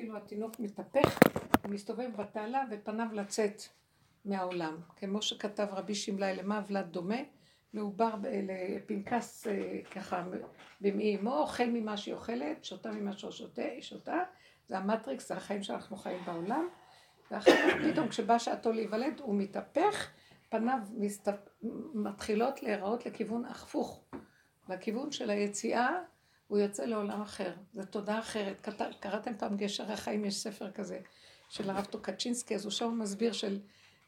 כאילו התינוק מתהפך, מסתובב בתעלה ופניו לצאת מהעולם. כמו שכתב רבי שמלאי, למה ולד דומה? מעובר לפנקס אה, ככה במעי אמו, אוכל ממה שהיא אוכלת, שותה ממה שהוא שותה, היא שותה, זה המטריקס, זה החיים שאנחנו חיים בעולם, ואחר כך פתאום כשבא שעתו להיוולד הוא מתהפך, פניו מסת... מתחילות להיראות לכיוון הפוך, לכיוון של היציאה הוא יוצא לעולם אחר, זו תודה אחרת. קראתם פעם גשר החיים, יש ספר כזה של הרב טוקצ'ינסקי, אז הוא שם מסביר של,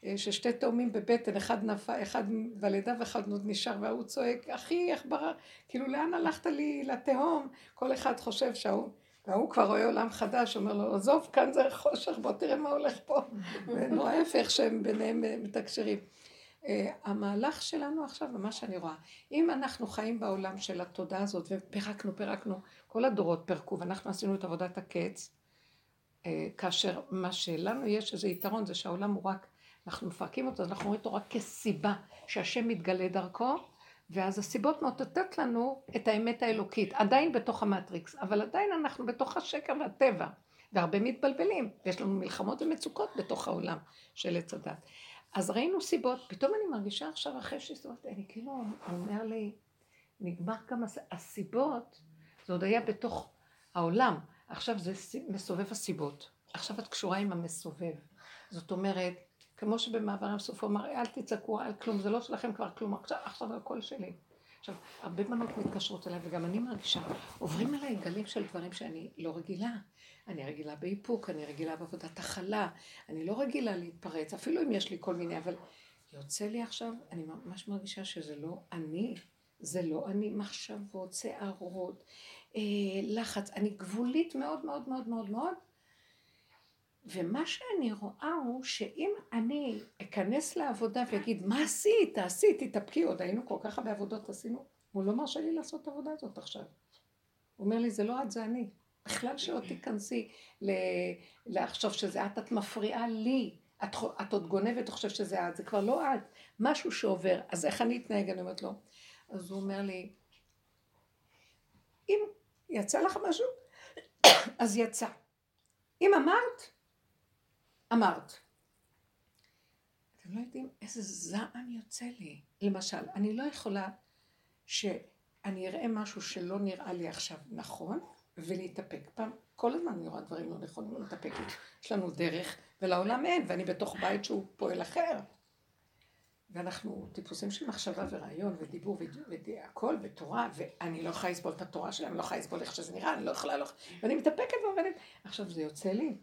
אה, ששתי תאומים בבטן, אחד נפל, אחד בלידה ואחד עוד נשאר, והוא צועק, אחי, איך ברא, כאילו לאן הלכת לי לתהום? כל אחד חושב שההוא, והוא כבר רואה עולם חדש, אומר לו, עזוב, כאן זה חושך, בוא תראה מה הולך פה. ונורא ההפך שהם ביניהם אה, מתקשרים. Uh, המהלך שלנו עכשיו, ומה שאני רואה, אם אנחנו חיים בעולם של התודעה הזאת, ופירקנו, פירקנו, כל הדורות פירקו, ואנחנו עשינו את עבודת הקץ, uh, כאשר מה שלנו יש איזה יתרון, זה שהעולם הוא רק, אנחנו מפרקים אותו, אז אנחנו רואים אותו רק כסיבה שהשם מתגלה דרכו, ואז הסיבות מאותתות לנו את האמת האלוקית, עדיין בתוך המטריקס, אבל עדיין אנחנו בתוך השקר והטבע, והרבה מתבלבלים, ויש לנו מלחמות ומצוקות בתוך העולם של עץ הדת. אז ראינו סיבות, פתאום אני מרגישה עכשיו אחרי שהסתובבתי, אני כאילו, אומר לי, נגמר כמה הסיבות, זה עוד היה בתוך העולם, עכשיו זה מסובב הסיבות, עכשיו את קשורה עם המסובב, זאת אומרת, כמו שבמעבר ים סוף הוא אמר, אל תצעקו על כלום, זה לא שלכם כבר כלום, עכשיו, עכשיו הכל שלי. עכשיו, הרבה בנות מתקשרות אליי, וגם אני מרגישה, עוברים אליי גלים של דברים שאני לא רגילה. אני רגילה באיפוק, אני רגילה בעבודת הכלה, אני לא רגילה להתפרץ, אפילו אם יש לי כל מיני, אבל יוצא לי עכשיו, אני ממש מרגישה שזה לא אני, זה לא אני, מחשבות, שערות, אה, לחץ, אני גבולית מאוד מאוד מאוד מאוד מאוד, ומה שאני רואה הוא שאם אני אכנס לעבודה ואגיד, מה עשית? תעשי, תתאפקי, עוד היינו כל כך הרבה עבודות עשינו, הוא לא מרשה לי לעשות את העבודה הזאת עכשיו. הוא אומר לי, זה לא את, זה אני. בכלל שלא תיכנסי לחשוב שזה את, את מפריעה לי. את, את עוד גונבת וחושבת שזה את, זה כבר לא את. משהו שעובר, אז איך אני אתנהג? אני אומרת לו. אז הוא אומר לי, אם יצא לך משהו, אז יצא. אם אמרת, אמרת. אתם לא יודעים איזה זעם יוצא לי. למשל, אני לא יכולה שאני אראה משהו שלא נראה לי עכשיו נכון, ולהתאפק. פעם, כל הזמן אני רואה דברים לא נכונים, מתאפקת. יש לנו דרך, ולעולם אין, ואני בתוך בית שהוא פועל אחר. ואנחנו טיפוסים של מחשבה ורעיון ודיבור והכל ותורה, ואני לא יכולה לסבול את התורה שלהם, אני לא יכולה לסבול איך שזה נראה, אני לא יכולה, לא... ואני מתאפקת ועובדת. עכשיו, זה יוצא לי.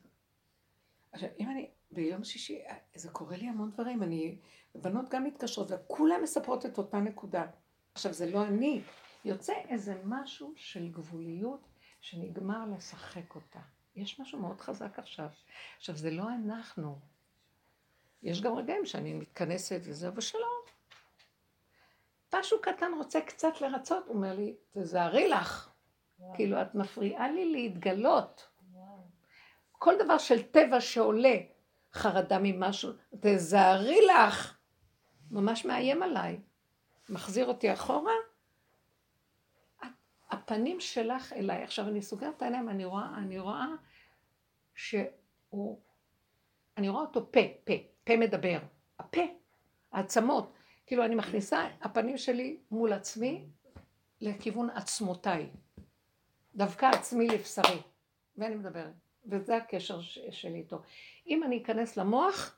עכשיו, אם אני, ביום שישי, זה קורה לי המון דברים, אני, בנות גם מתקשרות, וכולן מספרות את אותה נקודה. עכשיו, זה לא אני, יוצא איזה משהו של גבוליות שנגמר לשחק אותה. יש משהו מאוד חזק עכשיו. עכשיו, זה לא אנחנו. יש גם רגעים שאני מתכנסת וזה, ושלום. משהו קטן רוצה קצת לרצות, הוא אומר לי, תזהרי לך. וואו. כאילו, את מפריעה לי להתגלות. כל דבר של טבע שעולה, חרדה ממשהו, תזהרי לך. ממש מאיים עליי. מחזיר אותי אחורה, הפנים שלך אליי. עכשיו אני סוגרת את העיניים, אני רואה, אני רואה שהוא, אני רואה אותו פה, פה, פה מדבר. הפה, העצמות. כאילו אני מכניסה הפנים שלי מול עצמי לכיוון עצמותיי. דווקא עצמי לבשרי. ואני מדברת. וזה הקשר שלי איתו. אם אני אכנס למוח,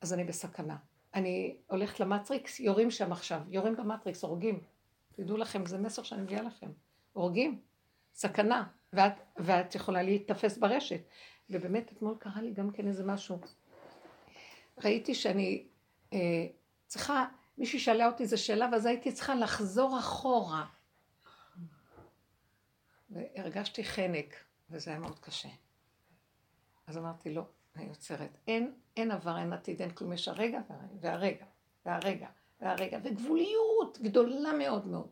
אז אני בסכנה. אני הולכת למטריקס, יורים שם עכשיו, יורים במטריקס, הורגים. תדעו לכם, זה מסר שאני מביאה לכם. הורגים, סכנה, ואת, ואת יכולה להיתפס ברשת. ובאמת, אתמול קרה לי גם כן איזה משהו. ראיתי שאני אה, צריכה, מישהי שאלה אותי איזה שאלה, ואז הייתי צריכה לחזור אחורה. והרגשתי חנק, וזה היה מאוד קשה. אז אמרתי, לא, אני עוצרת. אין, אין עבר, אין עתיד, אין כלום, יש הרגע והרגע, והרגע, והרגע, וגבוליות גדולה מאוד מאוד.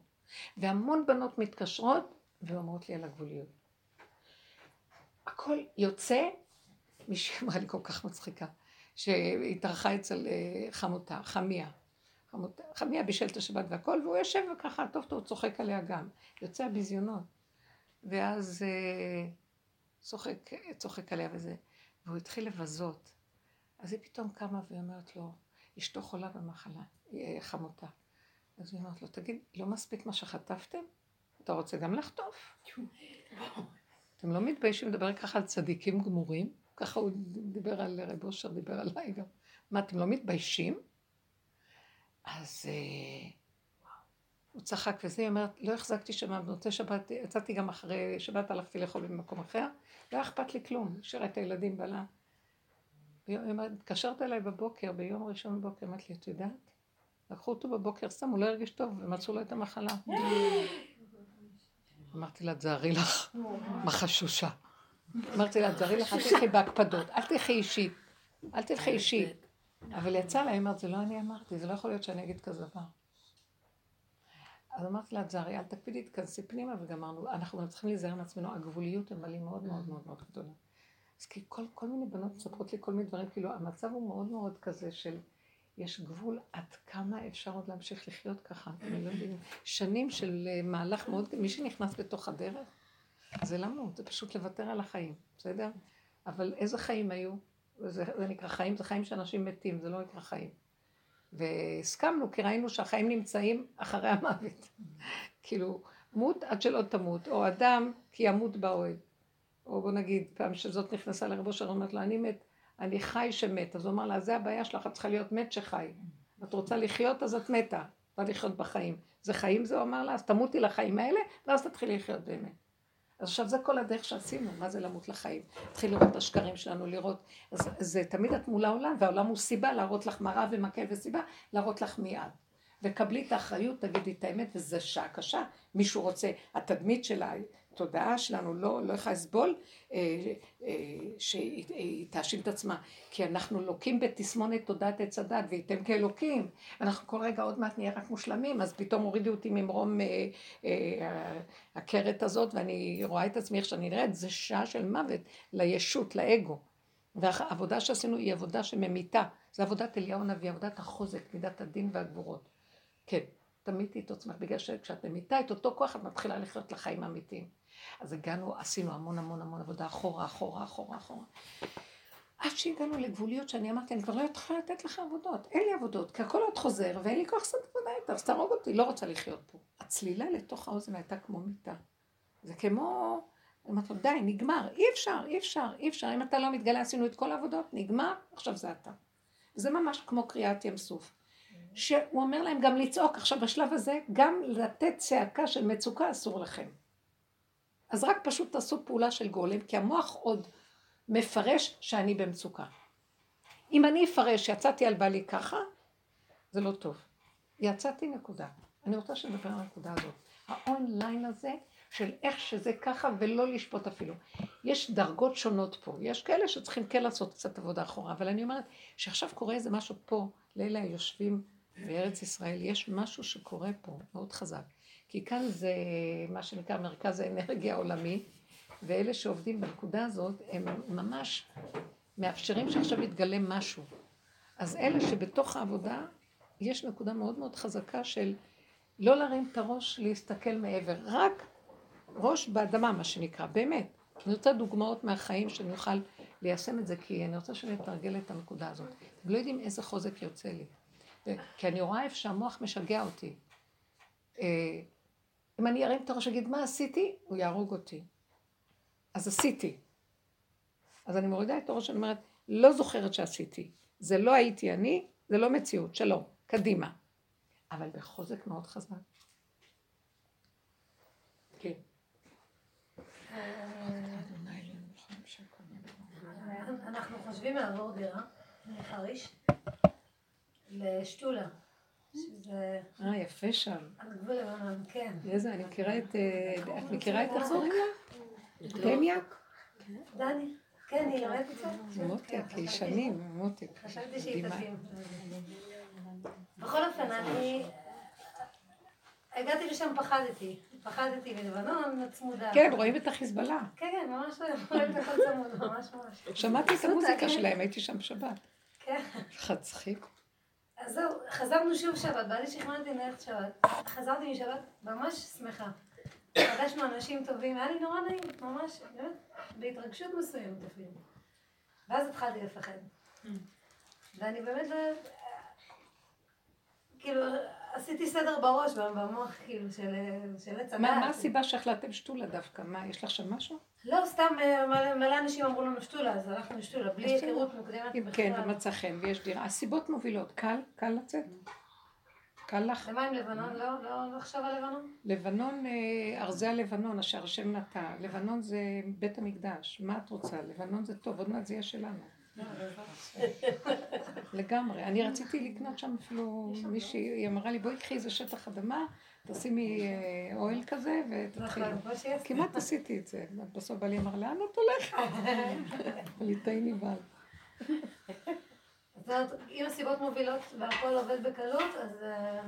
והמון בנות מתקשרות ואומרות לי על הגבוליות. הכל יוצא, מישהי אמרה לי כל כך מצחיקה, שהתארחה אצל אה, חמותה, חמיה. חמותה, חמיה בישל את השבת והכל, והוא יושב וככה, טוב טוב, צוחק עליה גם. יוצא הביזיונות. ואז אה, צוחק, צוחק עליה וזה. והוא התחיל לבזות. אז היא פתאום קמה והיא אומרת לו, אשתו חולה במחלה, חמותה. אז היא אומרת לו, תגיד, לא מספיק מה שחטפתם? אתה רוצה גם לחטוף? אתם לא מתביישים לדבר ככה על צדיקים גמורים? ככה הוא דיבר על רב אושר, דיבר עליי גם. מה, אתם לא מתביישים? אז אה, הוא צחק וזה, היא אומרת, לא החזקתי שם, במוצאי שבת, יצאתי גם אחרי שבת, הלכתי לאכול במקום אחר, לא אכפת לי כלום, השאירה את הילדים בעלה. היא אומרת, התקשרת אליי בבוקר, ביום ראשון בבוקר, אמרת לי, את יודעת? לקחו אותו בבוקר סתם, הוא לא הרגיש טוב, ומצאו לו את המחלה. אמרתי לה, תזהרי לך, מחשושה. אמרתי לה, תזהרי לך, אל תלכי בהקפדות, אל תלכי אישית, אל תלכי אישית. אבל יצא לה, היא אומרת, זה לא אני אמרתי, זה לא יכול להיות שאני אגיד כזה דבר. אז אמרתי לה, תזהרי, אל תקפידי, תכנסי פנימה, וגמרנו. אנחנו צריכים להיזהר מעצמנו, הגבוליות הם עלים מאוד מאוד מאוד מאוד גדולה. אז כי כל, כל מיני בנות מספרות לי כל מיני דברים, כאילו המצב הוא מאוד מאוד כזה של, יש גבול עד כמה אפשר עוד להמשיך לחיות ככה, אני לא יודעת, שנים של אה, מהלך מאוד, מי שנכנס לתוך הדרך, זה למות, זה פשוט לוותר על החיים, בסדר? אבל איזה חיים היו? זה, זה נקרא חיים, זה חיים שאנשים מתים, זה לא נקרא חיים. והסכמנו, כי ראינו שהחיים נמצאים אחרי המוות. כאילו, מות עד שלא תמות, או אדם כי ימות באוהל. או בוא נגיד, פעם שזאת נכנסה לרבו שלו, אומרת לו, אני מת, אני חי שמת. אז הוא אמר לה, זה הבעיה שלך, את צריכה להיות מת שחי. את רוצה לחיות, אז את מתה. לא לחיות בחיים. זה חיים זה, הוא אמר לה, אז תמותי לחיים האלה, ואז תתחילי לחיות באמת. אז עכשיו זה כל הדרך שעשינו, מה זה למות לחיים? תתחיל לראות את השקרים שלנו, לראות, אז זה תמיד את מול העולם, והעולם הוא סיבה להראות לך מראה ומקל וסיבה, להראות לך מיד. וקבלי את האחריות, תגידי את האמת, וזו שעה קשה. מישהו רוצה, התדמית שלה, התודעה שלנו לא, לא יכולה לסבול אה, אה, שהיא תאשים את עצמה, כי אנחנו לוקים בתסמונת תודעת עץ הדת, וייתם כאלוקים, אנחנו כל רגע עוד מעט נהיה רק מושלמים, אז פתאום הורידו אותי ממרום אה, אה, הכרת הזאת, ואני רואה את עצמי איך שאני נראית, זה שעה של מוות לישות, לאגו. והעבודה שעשינו היא עבודה שממיתה, זה עבודת אליהו הנביא, עבודת החוזק, מידת הדין והגבורות. כן, תמיתי את עצמך, בגלל שכשאת ממיתה את אותו כוח, את מתחילה לחיות לחיים אמיתיים. אז הגענו, עשינו המון המון המון עבודה אחורה, אחורה, אחורה, אחורה. עד שהגענו לגבוליות שאני אמרתי, אני כבר לא יכולה לתת לך עבודות. אין לי עבודות, כי הכל עוד חוזר, ואין לי כוח לעשות עבודה איתה, אז תהרוג אותי, לא רוצה לחיות פה. הצלילה לתוך האוזן הייתה כמו מיטה. זה כמו... אמרתי לו, די, נגמר, אי אפשר, אי אפשר, אי אפשר. אם אתה לא מתגלה, עשינו את כל העבודות, נגמר, עכשיו זה אתה. זה ממש כמו קריאת ים סוף. שהוא אומר להם גם לצעוק, עכשיו בשלב הזה, גם לתת צעקה של מצוקה אסור לכם. אז רק פשוט תעשו פעולה של גולם, כי המוח עוד מפרש שאני במצוקה. אם אני אפרש שיצאתי על בעלי ככה, זה לא טוב. יצאתי נקודה. אני רוצה שנדבר על הנקודה הזאת. האונליין הזה, של איך שזה ככה ולא לשפוט אפילו. יש דרגות שונות פה. יש כאלה שצריכים כן לעשות קצת עבודה אחורה, אבל אני אומרת שעכשיו קורה איזה משהו פה, לאלה היושבים בארץ ישראל, יש משהו שקורה פה מאוד חזק. כי כאן זה מה שנקרא מרכז האנרגיה העולמי, ואלה שעובדים בנקודה הזאת, הם ממש מאפשרים שעכשיו יתגלה משהו. אז אלה שבתוך העבודה, יש נקודה מאוד מאוד חזקה של לא להרים את הראש, להסתכל מעבר, רק ראש באדמה, מה שנקרא, באמת. אני רוצה דוגמאות מהחיים שאני אוכל ליישם את זה, כי אני רוצה שאני אתרגל את הנקודה הזאת. אתם לא יודעים איזה חוזק יוצא לי. כי אני רואה איפה שהמוח משגע אותי. אם אני ארים את הראש ואגיד מה עשיתי, הוא יהרוג אותי. אז עשיתי. אז אני מורידה את הראש, אני אומרת, לא זוכרת שעשיתי. זה לא הייתי אני, זה לא מציאות, שלום, קדימה. אבל בחוזק מאוד חזק. כן. אנחנו חושבים לעבור דירה מחריש לשתולה. שזה... אה, יפה שם. על גבול לבנון, כן. איזה, אני מכירה את... אה, את מכירה את איך קוראים לה? טניאק? דני. כן, היא יורדת קצת. מותק, היא שנים, מותק. חשבתי שהיא תתאים. בכל אופן, אני... הגעתי לשם, פחדתי. פחדתי בלבנון, צמודה. כן, רואים את החיזבאללה. כן, כן, ממש רואים את הכל צמוד, ממש ממש. שמעתי את המוזיקה כן. שלהם, הייתי שם בשבת. כן. חצחיק. זהו, חזרנו שוב שבת, בעלי שכנעתי ללכת שבת. חזרתי משבת ממש שמחה. פגשנו אנשים טובים, היה לי נורא נעים, ממש, באמת, בהתרגשות מסוימת אפילו. ואז התחלתי לפחד. ואני באמת לא... כאילו, עשיתי סדר בראש, במוח, כאילו, של עץ הדעת. מה הסיבה שהחלטתם שתולה דווקא? מה, יש לך שם משהו? לא, סתם אה, מלא אנשים אמרו לנו שתולה, אז הלכנו לשתולה, בלי היכרות מוקדמת בכלל. כן, ומצא חן, ויש דירה. הסיבות מובילות, קל? קל לצאת? קל לך? ומה עם לבנון? לא, לא לחשוב על לבנון? לבנון, אה, ארזי הלבנון, אשר השם נטע. לבנון זה בית המקדש. מה את רוצה? לבנון זה טוב, עוד מעט זה יהיה שלנו. לגמרי. אני רציתי לקנות שם אפילו מישהי, היא אמרה לי, בואי קחי איזה שטח אדמה, תשימי אה, אוהל כזה ותתחילי. נכון, כמעט עשיתי את זה. בסוף בעלי אמר, לאן את הולכת? ליטאי נבהל. זאת אומרת, אם הסיבות מובילות והכל עובד בקלות, אז... אה,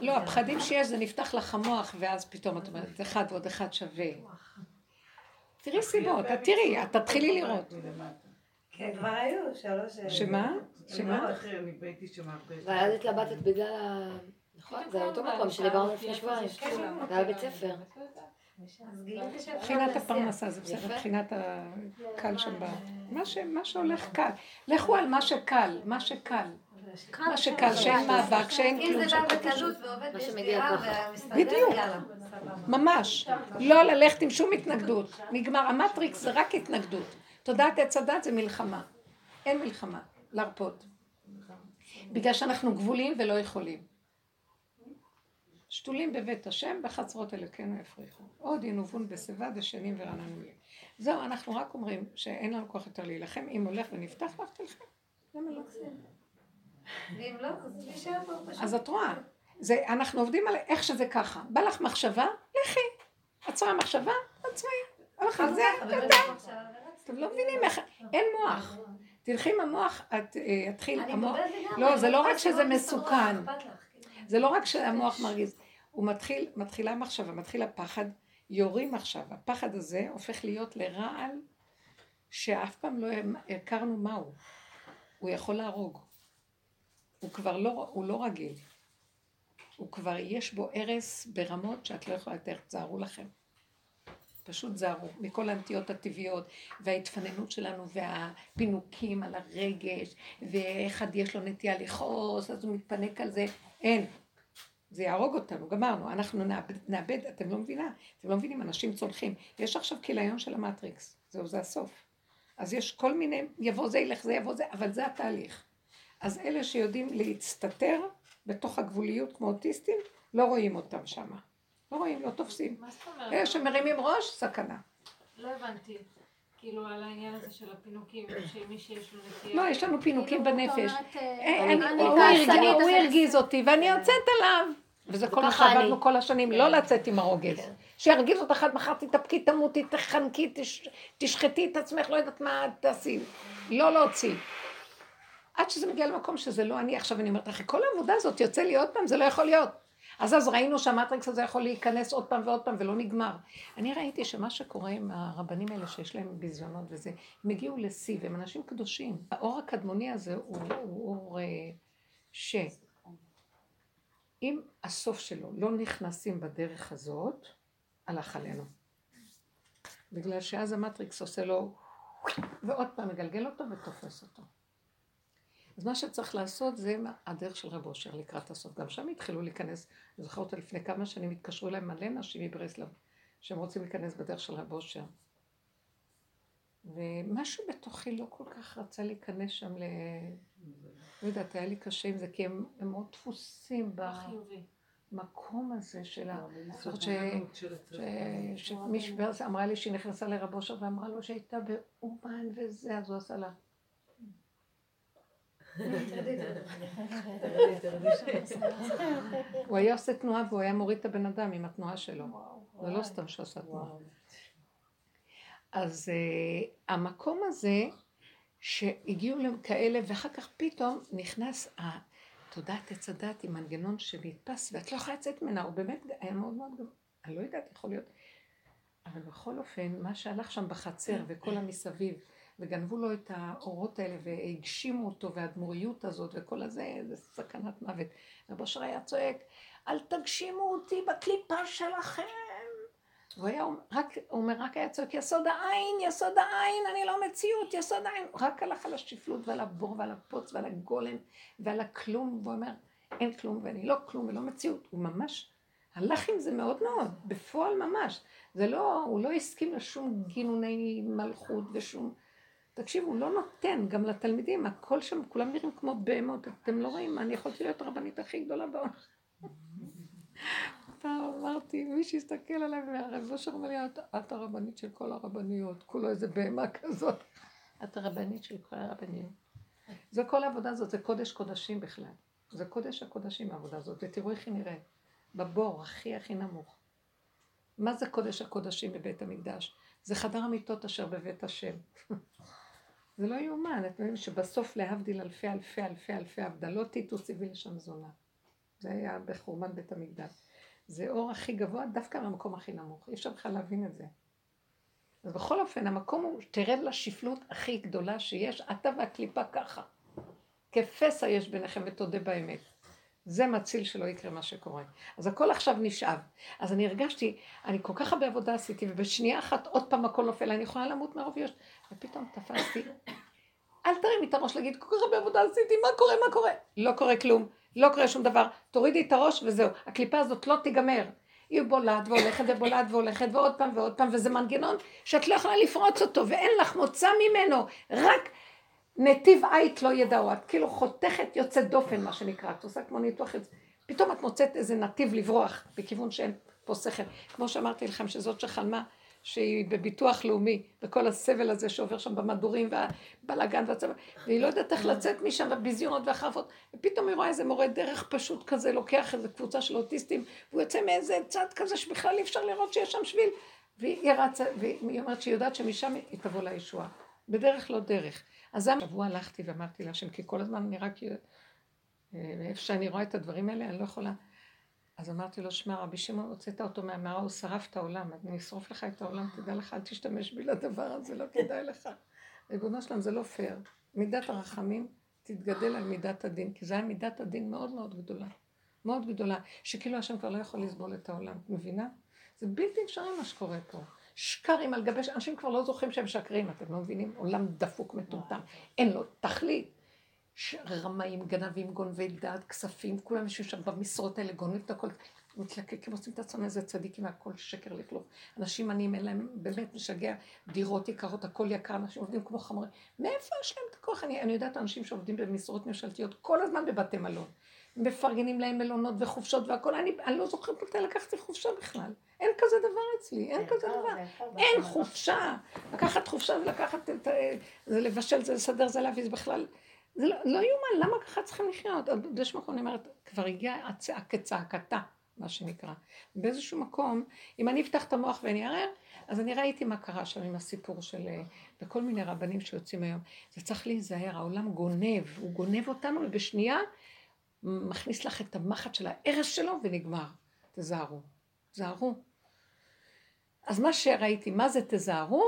לא, הפחדים שיש זה נפתח לך המוח, ואז פתאום את אומרת, אחד ועוד אחד שווה. תראי סיבות, תראי, את תתחילי לראות. כן, כבר היו שלוש... אה, שמה? שמה? ואז התלבטת בגלל ה... נכון, זה אותו מקום שדיברנו לפני שבועיים, זה היה בית ספר. מבחינת הפרנסה זה בסדר, מבחינת הקל שם, מה שהולך קל. לכו על מה שקל, מה שקל. מה שקל, שאין מאבק, שאין כלום. אם זה בא בקלות ועובד בסתירה ומסתדר, בדיוק, ממש. לא ללכת עם שום התנגדות. נגמר, המטריקס זה רק התנגדות. תודעת עץ הדת זה מלחמה. אין מלחמה, להרפות. בגלל שאנחנו גבולים ולא יכולים. שתולים בבית השם, בחצרות אלוקינו יפריחו. עוד ינובון בשיבה דשנים ורעננו לי. זהו, אנחנו רק אומרים שאין לנו כוח יותר להילחם. אם הולך ונפתח לך, תלכי. למה לא? ואם לא, אז נשאר פה פשוט. אז את רואה. זה, אנחנו עובדים על איך שזה ככה. בא לך מחשבה, לכי. עצרה מחשבה, עצמאי. הלכה, זה, תודה. אתם לא מבינים איך, אין מוח. תלכי עם המוח, את תתחיל, המוח, לא, זה לא רק שזה מסוכן. זה לא רק שהמוח מרגיז, הוא מתחיל, מתחילה מחשבה, מתחיל הפחד, יורים עכשיו. הפחד הזה הופך להיות לרעל שאף פעם לא הכרנו מהו. הוא יכול להרוג. הוא כבר לא, הוא לא רגיל. הוא כבר, יש בו הרס ברמות שאת לא יכולה לתאר, תזהרו לכם. פשוט זהרו מכל הנטיות הטבעיות וההתפננות שלנו והפינוקים על הרגש ואחד יש לו נטייה לכעוס אז הוא מתפנק על זה, אין. זה יהרוג אותנו, גמרנו, אנחנו נאבד, נאבד, אתם לא מבינה, אתם לא מבינים, אנשים צולחים. יש עכשיו כיליון של המטריקס, זהו, זה הסוף. אז יש כל מיני, יבוא זה, ילך זה, יבוא זה, אבל זה התהליך. אז אלה שיודעים להצטטר בתוך הגבוליות כמו אוטיסטים, לא רואים אותם שמה. לא רואים, לא תופסים. מה זאת אומרת? אלה שמרימים ראש, סכנה. לא הבנתי. כאילו על העניין הזה של הפינוקים, שמי שיש לו נטייה... לא, יש לנו פינוקים כאילו, בנפש. אה, אה, הוא הרגיז אותי ואני יוצאת עליו. וזה כל מה שעבדנו כל השנים, לא כן. לצאת עם הרוגז. כן. שירגיז אותך עד מחר תתאפקי, תמותי, תחנקי, תשחטי את עצמך, לא יודעת מה תעשי. לא להוציא. עד שזה מגיע למקום שזה לא אני. עכשיו אני אומרת לך, כל העבודה הזאת יוצא לי עוד פעם, זה לא יכול להיות. אז אז ראינו שהמטריקס הזה יכול להיכנס עוד פעם ועוד פעם ולא נגמר. אני ראיתי שמה שקורה עם הרבנים האלה שיש להם ביזיונות וזה, הם הגיעו לשיא והם אנשים קדושים. האור הקדמוני הזה הוא, הוא אור אה, שאם הסוף שלו לא נכנסים בדרך הזאת, הלך עלינו. בגלל שאז המטריקס עושה לו ועוד פעם מגלגל אותו ותופס אותו. אז מה שצריך לעשות זה הדרך של רב אושר לקראת הסוף. גם שם התחילו להיכנס, אני זוכרת אותה לפני כמה שנים התקשרו אליהם מלא נשים מברסלב, שהם רוצים להיכנס בדרך של רב אושר. ומשהו בתוכי לא כל כך רצה להיכנס שם ל... לא יודעת, היה לי קשה עם זה, כי הם, הם מאוד דפוסים במקום הזה של ה... זאת שמישהו אמרה לי שהיא נכנסה לרב אושר ואמרה לו שהייתה באומן וזה, אז הוא עשה לה. הוא היה עושה תנועה והוא היה מוריד את הבן אדם עם התנועה שלו. זה לא סתם שהוא עשה תנועה. אז uh, המקום הזה, שהגיעו לכאלה, ואחר כך פתאום נכנס התודעת עץ הדת עם מנגנון שנתפס, ואת לא יכולה לצאת ממנה, הוא באמת היה מאוד מאוד גבוה. אני לא יודעת, יכול להיות. אבל בכל אופן, מה שהלך שם בחצר וכל המסביב, וגנבו לו את האורות האלה והגשימו אותו והדמוריות הזאת וכל הזה, זה סכנת מוות. רב אושר היה צועק, אל תגשימו אותי בקליפה שלכם, הוא היה, רק, הוא אומר, רק היה צועק, יסוד העין, יסוד העין, אני לא מציאות, יסוד העין. רק הלך על השפלות ועל הבור ועל הפוץ ועל הגולם ועל הכלום, והוא אומר, אין כלום ואני לא כלום ולא מציאות. הוא ממש הלך עם זה מאוד מאוד, בפועל ממש. זה לא, הוא לא הסכים לשום גינוני מלכות ושום... תקשיבו, הוא לא נותן גם לתלמידים, הכל שם, כולם נראים כמו בהמות, אתם לא רואים, אני יכולתי להיות הרבנית הכי גדולה בעולם. פעם אמרתי, מי שיסתכל עליי מהרב אושר אמר לי, את הרבנית של כל הרבניות, כולו איזה בהמה כזאת. את הרבנית של כל הרבניות. זה כל העבודה הזאת, זה קודש קודשים בכלל. זה קודש הקודשים העבודה הזאת, ותראו איך היא נראית. בבור הכי הכי נמוך. מה זה קודש הקודשים בבית המקדש? זה חדר המיטות אשר בבית השם. זה לא יאומן, אתם יודעים שבסוף להבדיל אלפי אלפי אלפי אלפי הבדלות, טיטוס הביא לשם זונה. זה היה בחורבן בית המקדש. זה אור הכי גבוה דווקא מהמקום הכי נמוך. אי אפשר בכלל להבין את זה. אז בכל אופן, המקום הוא, תרד לשפלות הכי גדולה שיש, אתה והקליפה ככה. כפסע יש ביניכם ותודה באמת. זה מציל שלא יקרה מה שקורה. אז הכל עכשיו נשאב. אז אני הרגשתי, אני כל כך הרבה עבודה עשיתי, ובשנייה אחת עוד פעם הכל נופל, אני יכולה למות מרוב יוש. ופתאום תפסתי, אל תרימי את הראש להגיד, כל כך הרבה עבודה עשיתי, מה קורה, מה קורה? לא קורה כלום, לא קורה שום דבר. תורידי את הראש וזהו. הקליפה הזאת לא תיגמר. היא בולעת והולכת ובולעת והולכת ועוד פעם ועוד פעם, וזה מנגנון שאת לא יכולה לפרוץ אותו, ואין לך מוצא ממנו, רק נתיב עית לא ידעו, את כאילו חותכת יוצאת דופן מה שנקרא, את עושה כמו ניתוח, פתאום את מוצאת איזה נתיב לברוח בכיוון שאין פה שכל, כמו שאמרתי לכם שזאת שחלמה שהיא בביטוח לאומי, וכל הסבל הזה שעובר שם במדורים והבלאגן והצבא, והיא לא יודעת איך לצאת משם בביזיונות והחרפות, ופתאום היא רואה איזה מורה דרך פשוט כזה, לוקח איזה קבוצה של אוטיסטים, והוא יוצא מאיזה צד כזה שבכלל אי אפשר לראות שיש שם שביל, והיא רצה, והיא אומרת שהיא יודעת שמשם היא תבוא לישועה, בדרך לא דרך. אז השבוע הלכתי ואמרתי להשם, כי כל הזמן אני רק, אה, איפה שאני רואה את הדברים האלה, אני לא יכולה. אז אמרתי לו, שמע, רבי שמעון, הוצאת אותו מהמערה, הוא שרף את העולם, אני אשרוף לך את העולם, תדע לך, אל תשתמש בי לדבר הזה, לא כדאי לך. ריבונו שלם, זה לא פייר. מידת הרחמים תתגדל על מידת הדין, כי זו הייתה מידת הדין מאוד מאוד גדולה. מאוד גדולה, שכאילו השם כבר לא יכול לסבול את העולם, מבינה? זה בלתי אפשרי מה שקורה פה. שקרים על גבי... אנשים כבר לא זוכרים שהם שקרים, אתם לא מבינים? עולם דפוק מטומטם. אין לו תכלית. רמאים, גנבים, גונבי דעת, כספים, כולם יושבים שם במשרות האלה, גונבים את הכל, מתלקקים, עושים את עצמם איזה צדיקים והכל שקר לכלוך. אנשים עניים, אין להם, באמת משגע, דירות יקרות, הכל יקר, אנשים עובדים כמו חמורים. מאיפה יש להם את הכוח? אני, אני יודעת אנשים שעובדים במשרות ממשלתיות כל הזמן בבתי מלון. מפרגנים להם מלונות וחופשות והכל, אני, אני לא זוכרת מתי לקחתי חופשה בכלל. אין כזה דבר אצלי, אין כזה דבר. אין חופשה. לקחת חופשה ולקחת את... זה לבשל, זה לסדר, זה להביא, זה בכלל... זה לא, לא יאומן, למה ככה צריכים לחיות? באיזשהו מקום אני אומרת, כבר הגיעה כצעקתה, מה שנקרא. באיזשהו מקום, אם אני אפתח את המוח ואני אערער, אז אני ראיתי מה קרה שם עם הסיפור של... וכל מיני רבנים שיוצאים היום. זה צריך להיזהר, העולם גונב, הוא גונב אותנו, ובשנייה מכניס לך את המחט של ההרס שלו ונגמר. תזהרו, תזהרו. אז מה שראיתי, מה זה תזהרו?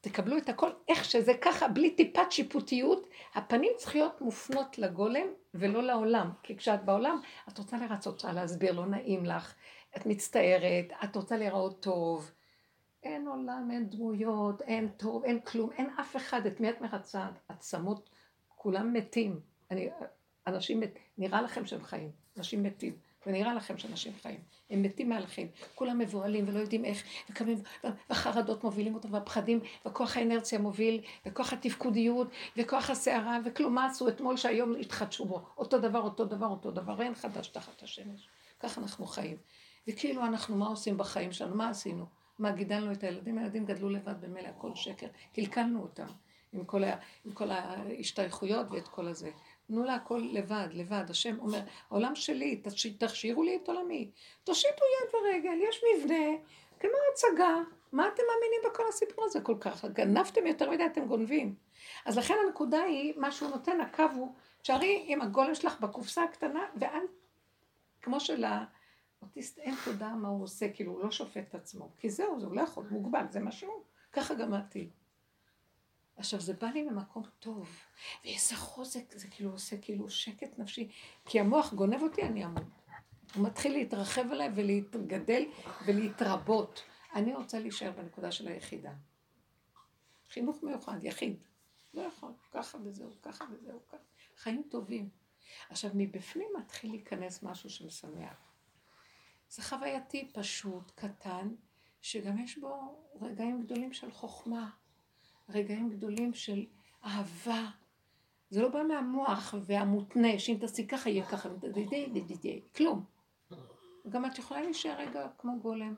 תקבלו את הכל איך שזה ככה, בלי טיפת שיפוטיות, הפנים צריכות מופנות לגולם ולא לעולם. כי כשאת בעולם, את רוצה לרצות, רוצה להסביר, לא נעים לך, את מצטערת, את רוצה להיראות טוב. אין עולם, אין דמויות, אין טוב, אין כלום, אין אף אחד. את מי את מרצה? עצמות, כולם מתים. אני, אנשים מתים, נראה לכם שהם חיים, אנשים מתים. ונראה לכם שאנשים חיים. הם מתים מהלכים. כולם מבוהלים ולא יודעים איך, וקמים, והחרדות מובילים אותם, והפחדים, וכוח האנרציה מוביל, וכוח התפקודיות, וכוח הסערה, וכלום מה עשו אתמול שהיום התחדשו בו. אותו דבר, אותו דבר, אותו דבר, אין חדש תחת השמש. ככה אנחנו חיים. וכאילו אנחנו, מה עושים בחיים שלנו? מה עשינו? מה, גידלנו את הילדים? הילדים גדלו לבד במילא, הכל שקר. קלקלנו אותם. עם כל, ה, עם כל ההשתייכויות ואת כל הזה. תנו לה הכל לבד, לבד. השם אומר, העולם שלי, תכשירו לי את עולמי. תושיטו יד ורגל, יש מבנה, כמו הצגה. מה אתם מאמינים בכל הסיפור הזה כל כך? גנבתם יותר מדי, אתם גונבים. אז לכן הנקודה היא, מה שהוא נותן, הקו הוא, תשארי עם הגולם שלך בקופסה הקטנה, ואל, כמו שלאוטיסט אין תודה מה הוא עושה, כאילו הוא לא שופט את עצמו. כי זהו, זה הוא לא יכול, מוגבל, זה מה שהוא. ככה גם עתיד. עכשיו, זה בא לי ממקום טוב, ואיזה חוזק, זה כאילו עושה כאילו שקט נפשי, כי המוח גונב אותי, אני אמות. הוא מתחיל להתרחב עליי ולהתגדל ולהתרבות. אני רוצה להישאר בנקודה של היחידה. חינוך מיוחד, יחיד. לא יכול, ככה וזהו, ככה וזהו, ככה. חיים טובים. עכשיו, מבפנים מתחיל להיכנס משהו שמשמח. זה חווייתי פשוט, קטן, שגם יש בו רגעים גדולים של חוכמה, רגעים גדולים של אהבה. זה לא בא מהמוח והמותנה, שאם תעשי ככה יהיה ככה, כלום. גם את יכולה להישאר רגע כמו גולם.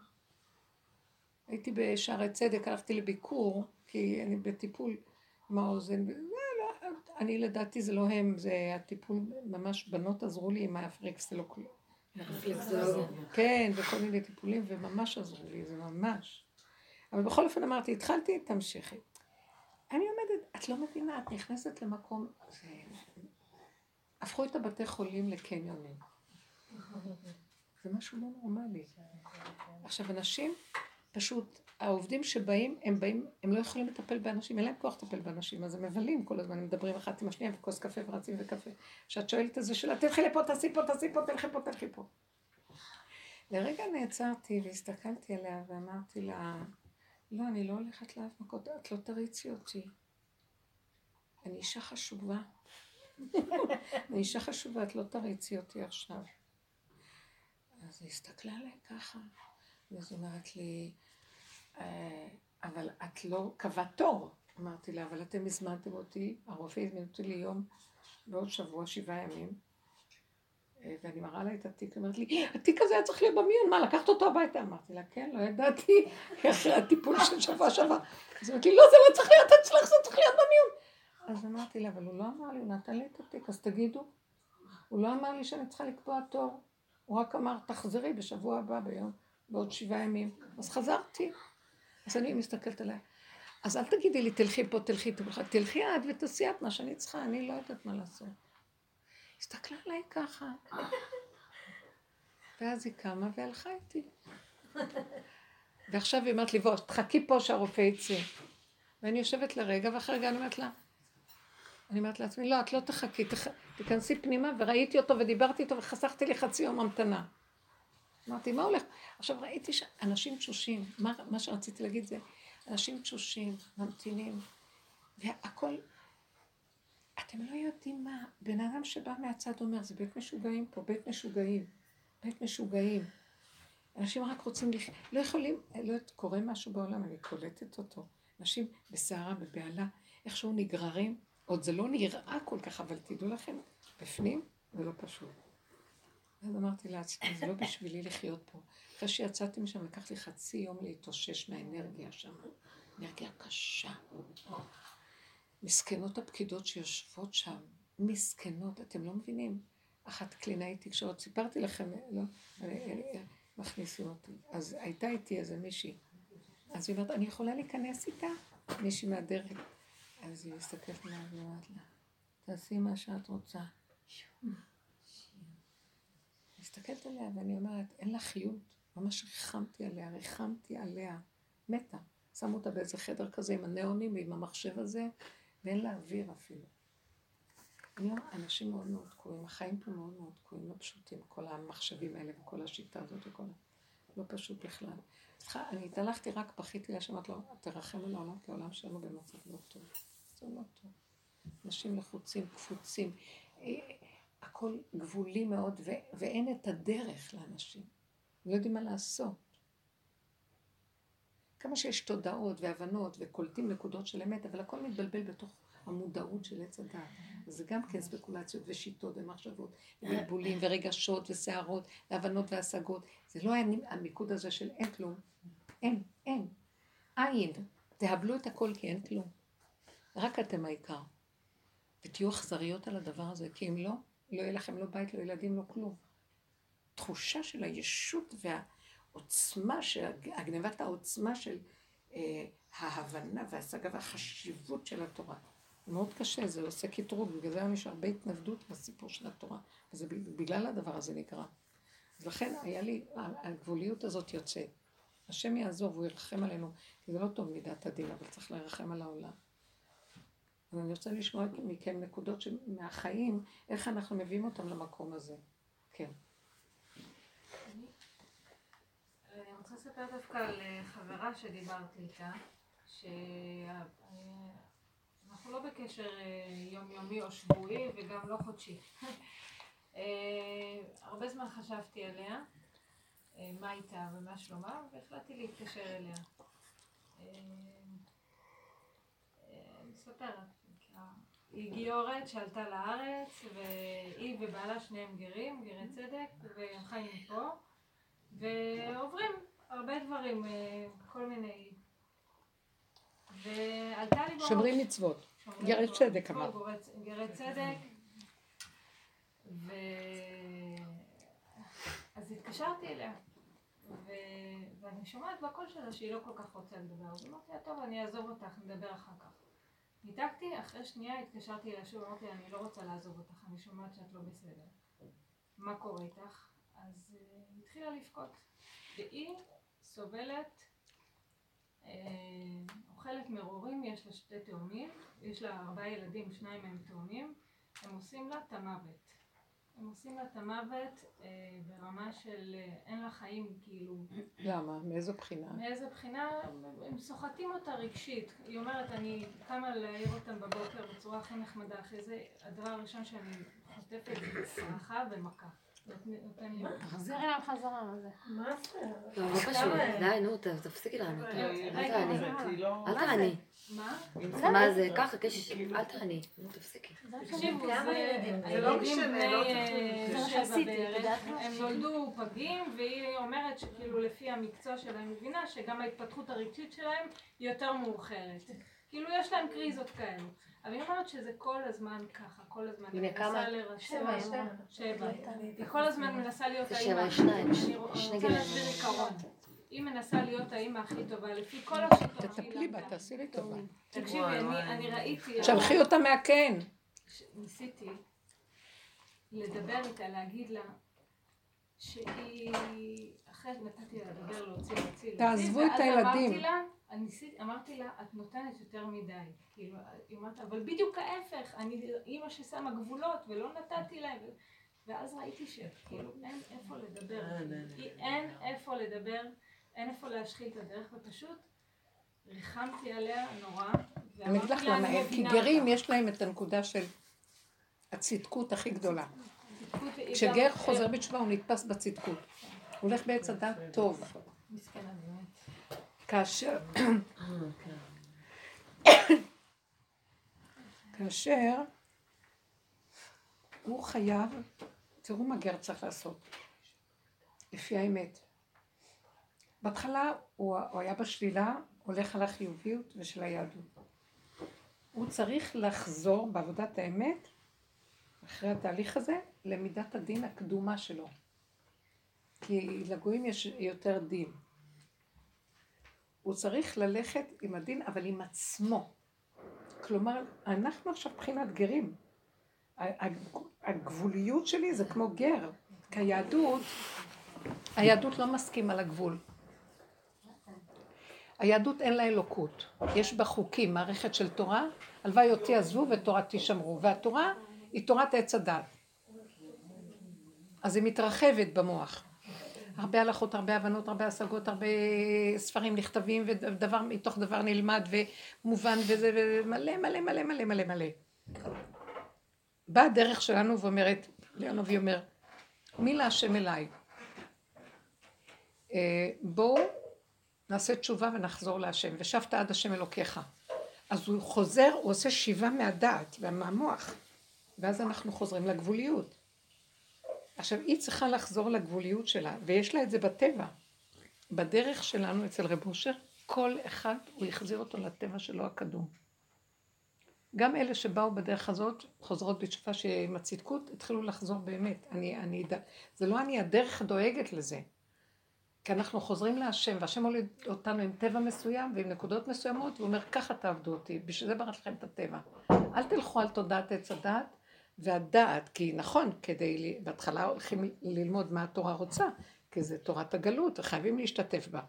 הייתי בשערי צדק, הלכתי לביקור, כי אני בטיפול עם האוזן, אני לדעתי זה לא הם, זה הטיפול, ממש בנות עזרו לי עם האפריקסלוקלו. כן, וכל מיני טיפולים, וממש עזרו לי, זה ממש. אבל בכל אופן אמרתי, התחלתי, תמשיכי. את לא מבינה, את נכנסת למקום. הפכו את הבתי חולים לקניונים. זה משהו לא נורמלי. עכשיו, אנשים, פשוט, העובדים שבאים, הם באים, הם לא יכולים לטפל באנשים, אין להם כוח לטפל באנשים, אז הם מבלים כל הזמן, הם מדברים אחת עם השנייה, וכוס קפה ורצים וקפה. כשאת שואלת איזה שאלה, תלכי לפה, תעשי פה, תעשי פה, תלכי פה, תלכי פה. לרגע נעצרתי והסתכלתי עליה ואמרתי לה, לא, אני לא הולכת לאף מקום, את לא תריצי אותי. אני אישה חשובה. אני אישה חשובה, את לא תריצי אותי עכשיו. אז היא הסתכלה עליי ככה, ואז היא אומרת לי, אה, אבל את לא קבעת תור. אמרתי לה, אבל אתם הזמנתם אותי, הרופא הזמין אותי ליום בעוד שבוע, שבעה ימים, אה, ואני מראה לה את התיק, היא אומרת לי, התיק הזה היה צריך להיות במיון, מה, לקחת אותו הביתה? אמרתי לה, כן, לא ידעתי, אחרי הטיפול של שבוע שעבר. אז היא אמרת לי, לא, זה לא צריך להיות אצלך, זה צריך להיות במיון. אז אמרתי לה, אבל הוא לא אמר לי, הוא נתן לי את התיק, אז תגידו. הוא לא אמר לי שאני צריכה לקבוע תור. הוא רק אמר, תחזרי בשבוע הבא ביום, בעוד שבעה ימים. אז חזרתי. אז אני מסתכלת עליה. אז אל תגידי לי, תלכי פה, תלכי, תלכי, תלכי את ותעשי את מה שאני צריכה, אני לא יודעת מה לעשות. הסתכלה עליי ככה. ואז היא קמה והלכה איתי. ועכשיו היא אומרת לי, בוא, תחכי פה שהרופא יצא. ואני יושבת לרגע, ואחרי רגע אני אומרת לה, אני אומרת לעצמי, לא, את לא תחכי, תח... תיכנסי פנימה, וראיתי אותו ודיברתי איתו וחסכתי לי חצי יום המתנה. אמרתי, מה הולך? עכשיו ראיתי שאנשים תשושים, מה, מה שרציתי להגיד זה, אנשים תשושים, ממתינים, והכל, אתם לא יודעים מה, בן אדם שבא מהצד אומר, זה בית משוגעים פה, בית משוגעים, בית משוגעים. אנשים רק רוצים, לח... לא יכולים, לא קורה משהו בעולם, אני קולטת אותו. אנשים בסערה, בבהלה, איכשהו נגררים, עוד זה לא נראה כל כך, אבל תדעו לכם, בפנים זה לא פשוט. ואז אמרתי לעצמי, זה לא בשבילי לחיות פה. אחרי שיצאתי משם, לקח לי חצי יום להתאושש מהאנרגיה שם. אנרגיה קשה. מסכנות הפקידות שיושבות שם, מסכנות, אתם לא מבינים. אחת קלינאית תקשורת, סיפרתי לכם, לא, מכניסים אותי. אז הייתה איתי איזה מישהי. אז היא אומרת, אני יכולה להיכנס איתה? מישהי מהדרך. אז היא מסתכלת עליה ואומרת לה, תעשי מה שאת רוצה. מסתכלת עליה ואני אומרת, אין לה חיות. ממש ריחמתי עליה, ריחמתי עליה. מתה. שמו אותה באיזה חדר כזה עם הניאונים ועם המחשב הזה, ואין לה אוויר אפילו. היום אנשים מאוד מאוד תקועים, החיים פה מאוד מאוד תקועים, לא פשוטים, כל המחשבים האלה וכל השיטה הזאת וכל... לא פשוט בכלל. אני התהלכתי רק, בכיתי לה, שאמרת לו, תרחם על העולם, כי העולם שלנו במצב לא טוב. זה לא טוב. אנשים לחוצים, קפוצים. הכל גבולי מאוד, ו- ואין את הדרך לאנשים. לא יודעים מה לעשות. כמה שיש תודעות והבנות וקולטים נקודות של אמת, אבל הכל מתבלבל בתוך המודעות של עץ הדעת. אז זה גם כן ספקולציות ושיטות ומחשבות, ובלבולים ורגשות וסערות, והבנות והשגות. זה לא המיקוד הזה של אין כלום. אין, אין. אין. תהבלו את הכל כי אין כלום. רק אתם העיקר. ותהיו אכזריות על הדבר הזה, כי אם לא, לא יהיה לכם לא בית, לא ילדים, לא כלום. תחושה של הישות והעוצמה, של, הגנבת העוצמה של אה, ההבנה וההשגה והחשיבות של התורה. זה מאוד קשה, זה עושה קטרוג, בגלל זה יש הרבה התנגדות בסיפור של התורה, וזה בגלל הדבר הזה נקרא. אז לכן היה לי, הגבוליות הזאת יוצאת. השם יעזור והוא ירחם עלינו, כי זה לא טוב מידת הדין, אבל צריך לרחם על העולם. אז אני רוצה לשמוע מכם נקודות מהחיים, איך אנחנו מביאים אותם למקום הזה. כן. אני רוצה לספר דווקא על אה, חברה שדיברתי איתה, שאנחנו לא בקשר אה, יומיומי או שבועי וגם לא חודשי. הרבה זמן חשבתי עליה, מה איתה ומה שלומה, והחלטתי להתקשר אליה. אני מספרת, היא גיורת שעלתה לארץ, והיא ובעלה שניהם גרים, גרי צדק, והם חיים פה, ועוברים הרבה דברים, אה, כל מיני... ועלתה לי בראש... שומרים מצוות. גרי צדק אמר. גרי צדק. ו... אז התקשרתי אליה, ו... ואני שומעת בקול שלה שהיא לא כל כך רוצה לדבר. אז אמרתי לה, טוב, אני אעזוב אותך, נדבר אחר כך. ניתקתי, אחרי שנייה התקשרתי אליה שוב, אמרתי אני לא רוצה לעזוב אותך, אני שומעת שאת לא בסדר. מה קורה איתך? אז היא uh, התחילה לבכות. והיא סובלת, uh, אוכלת מרורים, יש לה שתי תאומים, יש לה ארבעה ילדים, שניים מהם תאומים, הם עושים לה את המוות. הם עושים לה את המוות אה, ברמה של אה, אין לה חיים, כאילו... למה? מאיזו בחינה? מאיזו בחינה? הם סוחטים אותה רגשית. היא אומרת, אני קמה להעיר אותם בבוקר בצורה הכי נחמדה, אחרי זה הדבר הראשון שאני חוטפת זה צרחה ומכה. תחזרי להם חזרה, מה זה? מה זה? לא, לא פשוט, די, נו, תפסיקי לענות. אל תעני. אל תעני. מה? מה זה? ככה, אל תעני. נו, תפסיקי. תקשיבו, זה לא משנה, לא אה, הם נולדו פגים, והיא אומרת שכאילו לפי המקצוע שלה היא מבינה שגם ההתפתחות הרגשית שלהם היא יותר מאוחרת. כאילו יש להם קריזות כאלו. אבל היא אומרת שזה כל הזמן ככה, כל הזמן. הנה כמה? שבע, שבע. היא כל הזמן מנסה להיות האימא. זה שבע, שניים. אני רוצה להסביר עיקרון. היא מנסה להיות האימא הכי טובה, לפי כל השיטות. תטפלי בה, תעשי לי טובה. תקשיבי, אני ראיתי... שלחי אותה מהקן. ניסיתי לדבר איתה, להגיד לה שהיא... אחרי נתתי לה לדבר, להוציא, להוציא, תעזבו את הילדים. אמרתי לה... אמרתי לה, את נותנת יותר מדי. כאילו, היא אומרת, אבל בדיוק ההפך, אני אימא ששמה גבולות ולא נתתי להם. ואז ראיתי שכאילו אין איפה לדבר. אין איפה לדבר, אין איפה להשחיל את הדרך, ופשוט ריחמתי עליה נורא. אני אגיד לך למה, כי גרים יש להם את הנקודה של הצדקות הכי גדולה. כשגר חוזר בתשובה הוא נתפס בצדקות. הוא הולך בעץ הדת טוב. כאשר, כאשר הוא חייב, תראו מה גר צריך לעשות, לפי האמת. בהתחלה הוא, הוא היה בשלילה, הולך על החיוביות ושל היהדות. הוא צריך לחזור בעבודת האמת, אחרי התהליך הזה, למידת הדין הקדומה שלו. כי לגויים יש יותר דין. הוא צריך ללכת עם הדין, אבל עם עצמו. כלומר, אנחנו עכשיו מבחינת גרים. הגבוליות שלי זה כמו גר. כי היהדות, היהדות לא מסכימה לגבול. היהדות אין לה אלוקות. יש בה חוקים, מערכת של תורה, הלוואי אותי עזבו ותורה תשמרו. והתורה היא תורת עץ הדת. אז היא מתרחבת במוח. הרבה הלכות, הרבה הבנות, הרבה השגות, הרבה ספרים נכתבים, ודבר מתוך דבר נלמד ומובן וזה, ומלא מלא מלא מלא מלא מלא. באה הדרך שלנו ואומרת, ליאונובי אומר, מי להשם אליי? אה, בואו נעשה תשובה ונחזור להשם, ושבת עד השם אלוקיך. אז הוא חוזר, הוא עושה שיבה מהדעת ומהמוח, ואז אנחנו חוזרים לגבוליות. עכשיו, היא צריכה לחזור לגבוליות שלה, ויש לה את זה בטבע. בדרך שלנו אצל רב אושר, כל אחד, הוא החזיר אותו לטבע שלו הקדום. גם אלה שבאו בדרך הזאת, חוזרות בתשובה שעם הצדקות, התחילו לחזור באמת. אני, אני, זה לא אני, הדרך דואגת לזה. כי אנחנו חוזרים להשם, והשם הוליד אותנו עם טבע מסוים ועם נקודות מסוימות, והוא אומר, ככה תעבדו אותי, בשביל זה בראת לכם את הטבע. אל תלכו על תודעת עץ הדת, והדעת, כי נכון, כדי, בהתחלה הולכים ללמוד מה התורה רוצה, כי זה תורת הגלות, וחייבים להשתתף בה.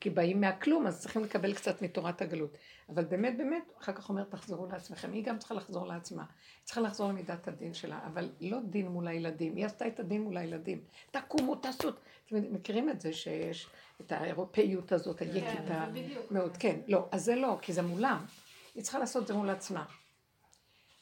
כי באים מהכלום, אז צריכים לקבל קצת מתורת הגלות. אבל באמת, באמת, אחר כך אומר, תחזרו לעצמכם. היא גם צריכה לחזור לעצמה. היא צריכה לחזור למידת הדין שלה, אבל לא דין מול הילדים. היא עשתה את הדין מול הילדים. תקומו, תעשו. אתם מכירים את זה שיש את האירופאיות הזאת, כן, היקית המאוד. כן, לא, אז זה לא, כי זה מולם. היא צריכה לעשות את זה מול עצמה.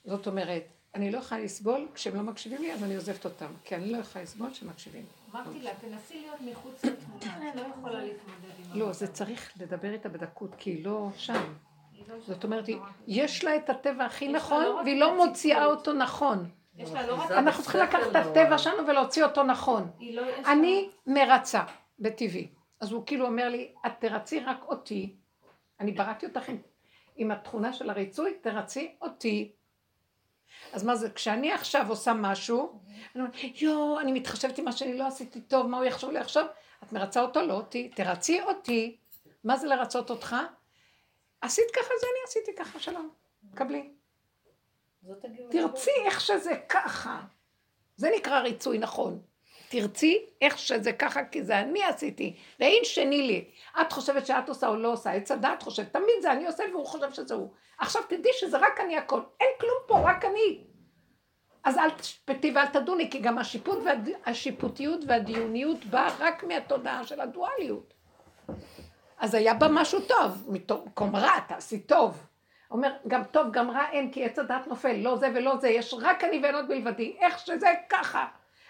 זאת אומרת, אני לא יכולה לסבול, כשהם לא מקשיבים לי, אז אני עוזבת אותם, כי אני לא יכולה לסבול שמקשיבים. אמרתי לה, תנסי להיות מחוץ לתמונה, את לא יכולה להתמודד עם... לא, זה צריך לדבר איתה בדקות, כי היא לא שם. לא זאת אומרת, יש לה את הטבע הכי נכון, לא והיא לא מוציאה אותו נכון. אנחנו צריכים לקחת את הטבע שלנו ולהוציא אותו נכון. לא- אני מרצה, בטבעי. אז הוא כאילו אומר לי, את תרצי רק אותי. אני בראתי אותך עם התכונה של הריצוי, תרצי אותי. אז מה זה, כשאני עכשיו עושה משהו, אני אומרת, יואו, אני מתחשבת עם מה שאני לא עשיתי טוב, מה הוא יחשוב לי עכשיו? את מרצה אותו, לא אותי, תרצי אותי. מה זה לרצות אותך? עשית ככה, זה אני עשיתי ככה, שלום, קבלי. תרצי איך שזה ככה. זה נקרא ריצוי נכון. תרצי איך שזה ככה, כי זה אני עשיתי, ואין שני לי. את חושבת שאת עושה או לא עושה, עץ הדת חושב, תמיד זה אני עושה והוא חושב שזה הוא. עכשיו תדעי שזה רק אני הכל, אין כלום פה, רק אני. אז אל תשפטי ואל תדוני, כי גם השיפוט והשיפוטיות והדיוניות באה רק מהתודעה של הדואליות. אז היה בה משהו טוב, מקום רע, תעשי טוב. אומר, גם טוב, גם רע אין, כי עץ הדת נופל, לא זה ולא זה, יש רק אני ואין עוד בלבדי, איך שזה ככה.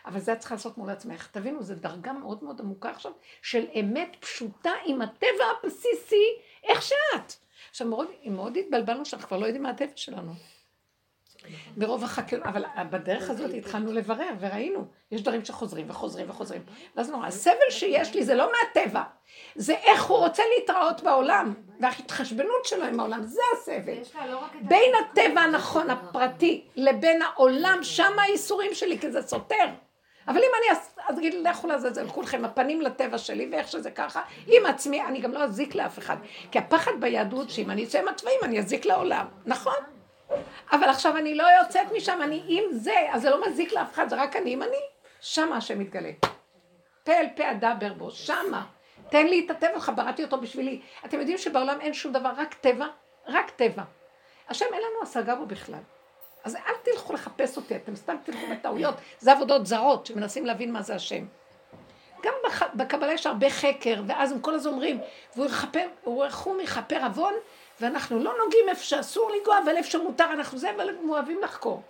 אבל זה את צריכה לעשות מול עצמך. תבינו, זו דרגה מאוד מאוד עמוקה עכשיו, של אמת פשוטה עם הטבע הבסיסי, איך שאת. עכשיו, מאוד, מאוד התבלבלנו שאנחנו כבר לא יודעים מה הטבע שלנו. ברוב החקירות, אבל בדרך הזאת התחלנו לברר וראינו, יש דברים שחוזרים וחוזרים וחוזרים. ואז נורא, הסבל שיש לי זה לא מהטבע, זה איך הוא רוצה להתראות בעולם, וההתחשבנות שלו עם העולם, זה הסבל. לא בין הטבע הנכון הפרטי לבין העולם, שם האיסורים שלי, כי זה סותר. אבל אם אני אז אגיד, לכו לעזאזל, כולכם, הפנים לטבע שלי, ואיך שזה ככה, עם עצמי, אני גם לא אזיק לאף אחד. כי הפחד ביהדות, שאם אני אצא עם התוואים, אני אזיק לעולם, נכון? אבל עכשיו אני לא יוצאת משם, אני עם זה, אז זה לא מזיק לאף אחד, זה רק אני עם אני. שמה השם מתגלה. פה אל פה אדבר בו, שמה. תן לי את הטבע, חברתי אותו בשבילי. אתם יודעים שבעולם אין שום דבר, רק טבע, רק טבע. השם אין לנו השגה בו בכלל. אז אל תלכו לחפש אותי, אתם סתם תלכו בטעויות, זה עבודות זרות שמנסים להבין מה זה השם. גם בקבלה יש הרבה חקר, ואז הם כל הזמן אומרים, והוא יכפר, הוא רחום יכפר עוון, ואנחנו לא נוגעים איפה שאסור לנגוע, אבל איפה שמותר אנחנו זה, אבל הם אוהבים לחקור.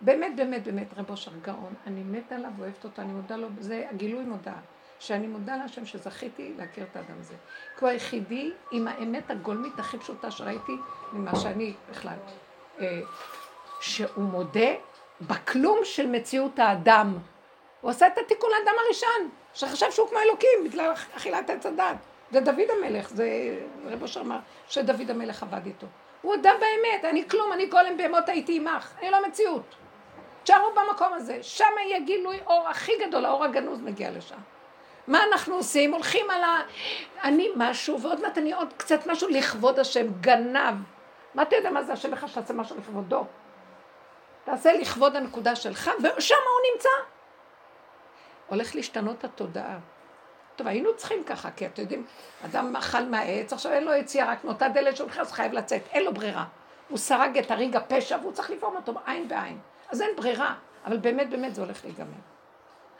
באמת, באמת, באמת, רב אושר גאון, אני מתה עליו, אוהבת אותו, אני מודה לו, זה הגילוי מודעה. שאני מודה להשם שזכיתי להכיר את האדם הזה. כי הוא היחידי עם האמת הגולמית הכי פשוטה שראיתי ממה שאני בכלל. שהוא מודה בכלום של מציאות האדם. הוא עשה את התיקון לאדם הראשון, שחשב שהוא כמו אלוקים בגלל אכילת עץ הדת. זה דוד המלך, זה רבו שאמר שדוד המלך עבד איתו. הוא הודה באמת, אני כלום, אני גולם בהמות הייתי עמך, אני לא מציאות. תשארו במקום הזה, שם יהיה גילוי אור הכי גדול, האור הגנוז מגיע לשם. מה אנחנו עושים? הולכים על ה... אני משהו, ועוד מעט אני עוד קצת משהו לכבוד השם, גנב. מה אתה יודע מה זה השם לך שתעשה משהו לכבודו? תעשה לכבוד הנקודה שלך, ושם הוא נמצא. הולך להשתנות התודעה. טוב, היינו צריכים ככה, כי אתם יודעים, אדם אכל מהעץ, עכשיו אין לו יציאה, רק מאותה דלת שהוא נכנס, חייב לצאת, אין לו ברירה. הוא סרג את הריג הפשע והוא צריך לפעום אותו עין בעין. אז אין ברירה, אבל באמת באמת זה הולך להיגמר.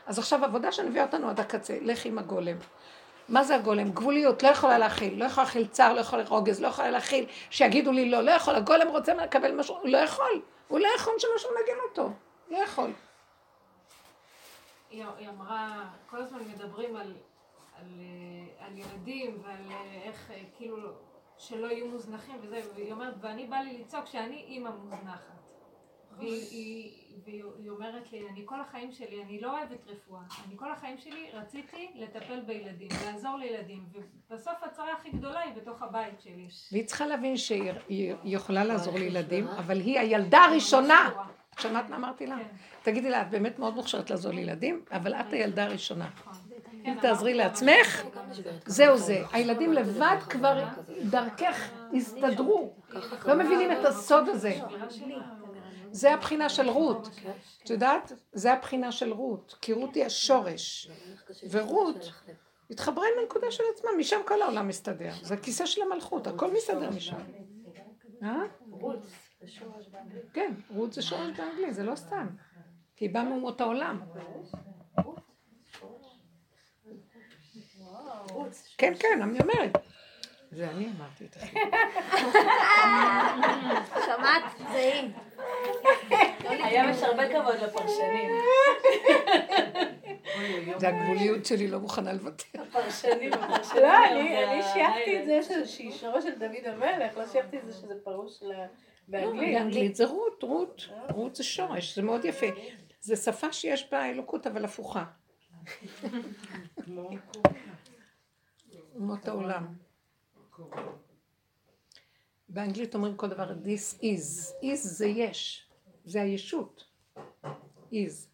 אז עכשיו עבודה שנביאה אותנו עד הקצה, לך עם הגולם. מה זה הגולם? גבוליות, לא יכולה להכיל, לא יכולה להכיל צער, לא יכולה רוגז, לא יכולה להכיל שיגידו לי לא, לא יכול, הגולם רוצה לקבל משהו, הוא לא יכול, הוא לא יכול שמשהו מנגן אותו, לא יכול. היא אמרה, כל הזמן מדברים על, על, אה, על ילדים ועל אה, איך אה, כאילו שלא יהיו מוזנחים וזה, והיא אומרת, ואני בא לי לצעוק שאני אימא מוזנחת. והיא אומרת לי, אני כל החיים שלי, אני לא אוהבת רפואה, אני כל החיים שלי רציתי לטפל בילדים, לעזור לילדים, ובסוף הצרה הכי גדולה היא בתוך הבית שלי. והיא צריכה להבין שהיא יכולה לעזור לילדים, אבל היא הילדה הראשונה. שמעת מה אמרתי לה? כן. תגידי לה, את באמת מאוד מוכשרת לעזור לילדים, אבל את הילדה הראשונה. נכון. אם תעזרי לעצמך, זהו זה. הילדים לבד כבר דרכך הסתדרו. לא מבינים את הסוד הזה. זה הבחינה של רות. את יודעת? זה הבחינה של רות. כי רות היא השורש. ורות התחברה עם הנקודה של עצמה, משם כל העולם מסתדר. זה הכיסא של המלכות, הכל מסתדר משם. אה? רות זה שורש באנגלית. כן, רות זה שורש באנגלית, זה לא סתם. כי היא באה מאומות העולם. כן, כן, אני אומרת. זה אני אמרתי את זה. שמעת? זה היא. היה יש הרבה כבוד לפרשנים. זה הגבוליות שלי, לא מוכנה לוותר. הפרשנים, הפרשנים. לא, אני שייכתי את זה שאיזושהי שורש של דוד המלך, לא שייכתי את זה שזה פרוש באנגלית. באנגלית זה רות, רות. רות זה שורש, זה מאוד יפה. זה שפה שיש בה אלוקות, אבל הפוכה. אומות העולם. באנגלית אומרים כל דבר this is. is זה יש. זה הישות. is.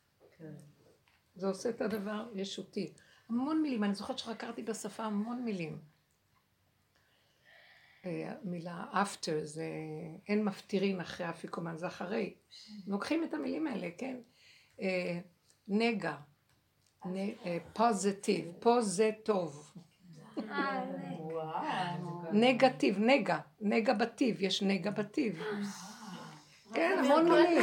זה עושה את הדבר ישותי. המון מילים, אני זוכרת שחקרתי בשפה המון מילים. אה, מילה after זה אין מפטירין אחרי אפיקומן, זה אחרי. לוקחים את המילים האלה, כן? אה, נגע, פוזיטיב, פה זה טוב. נגטיב, נגע, נגע בטיב, יש נגע בטיב. כן, המון מילים.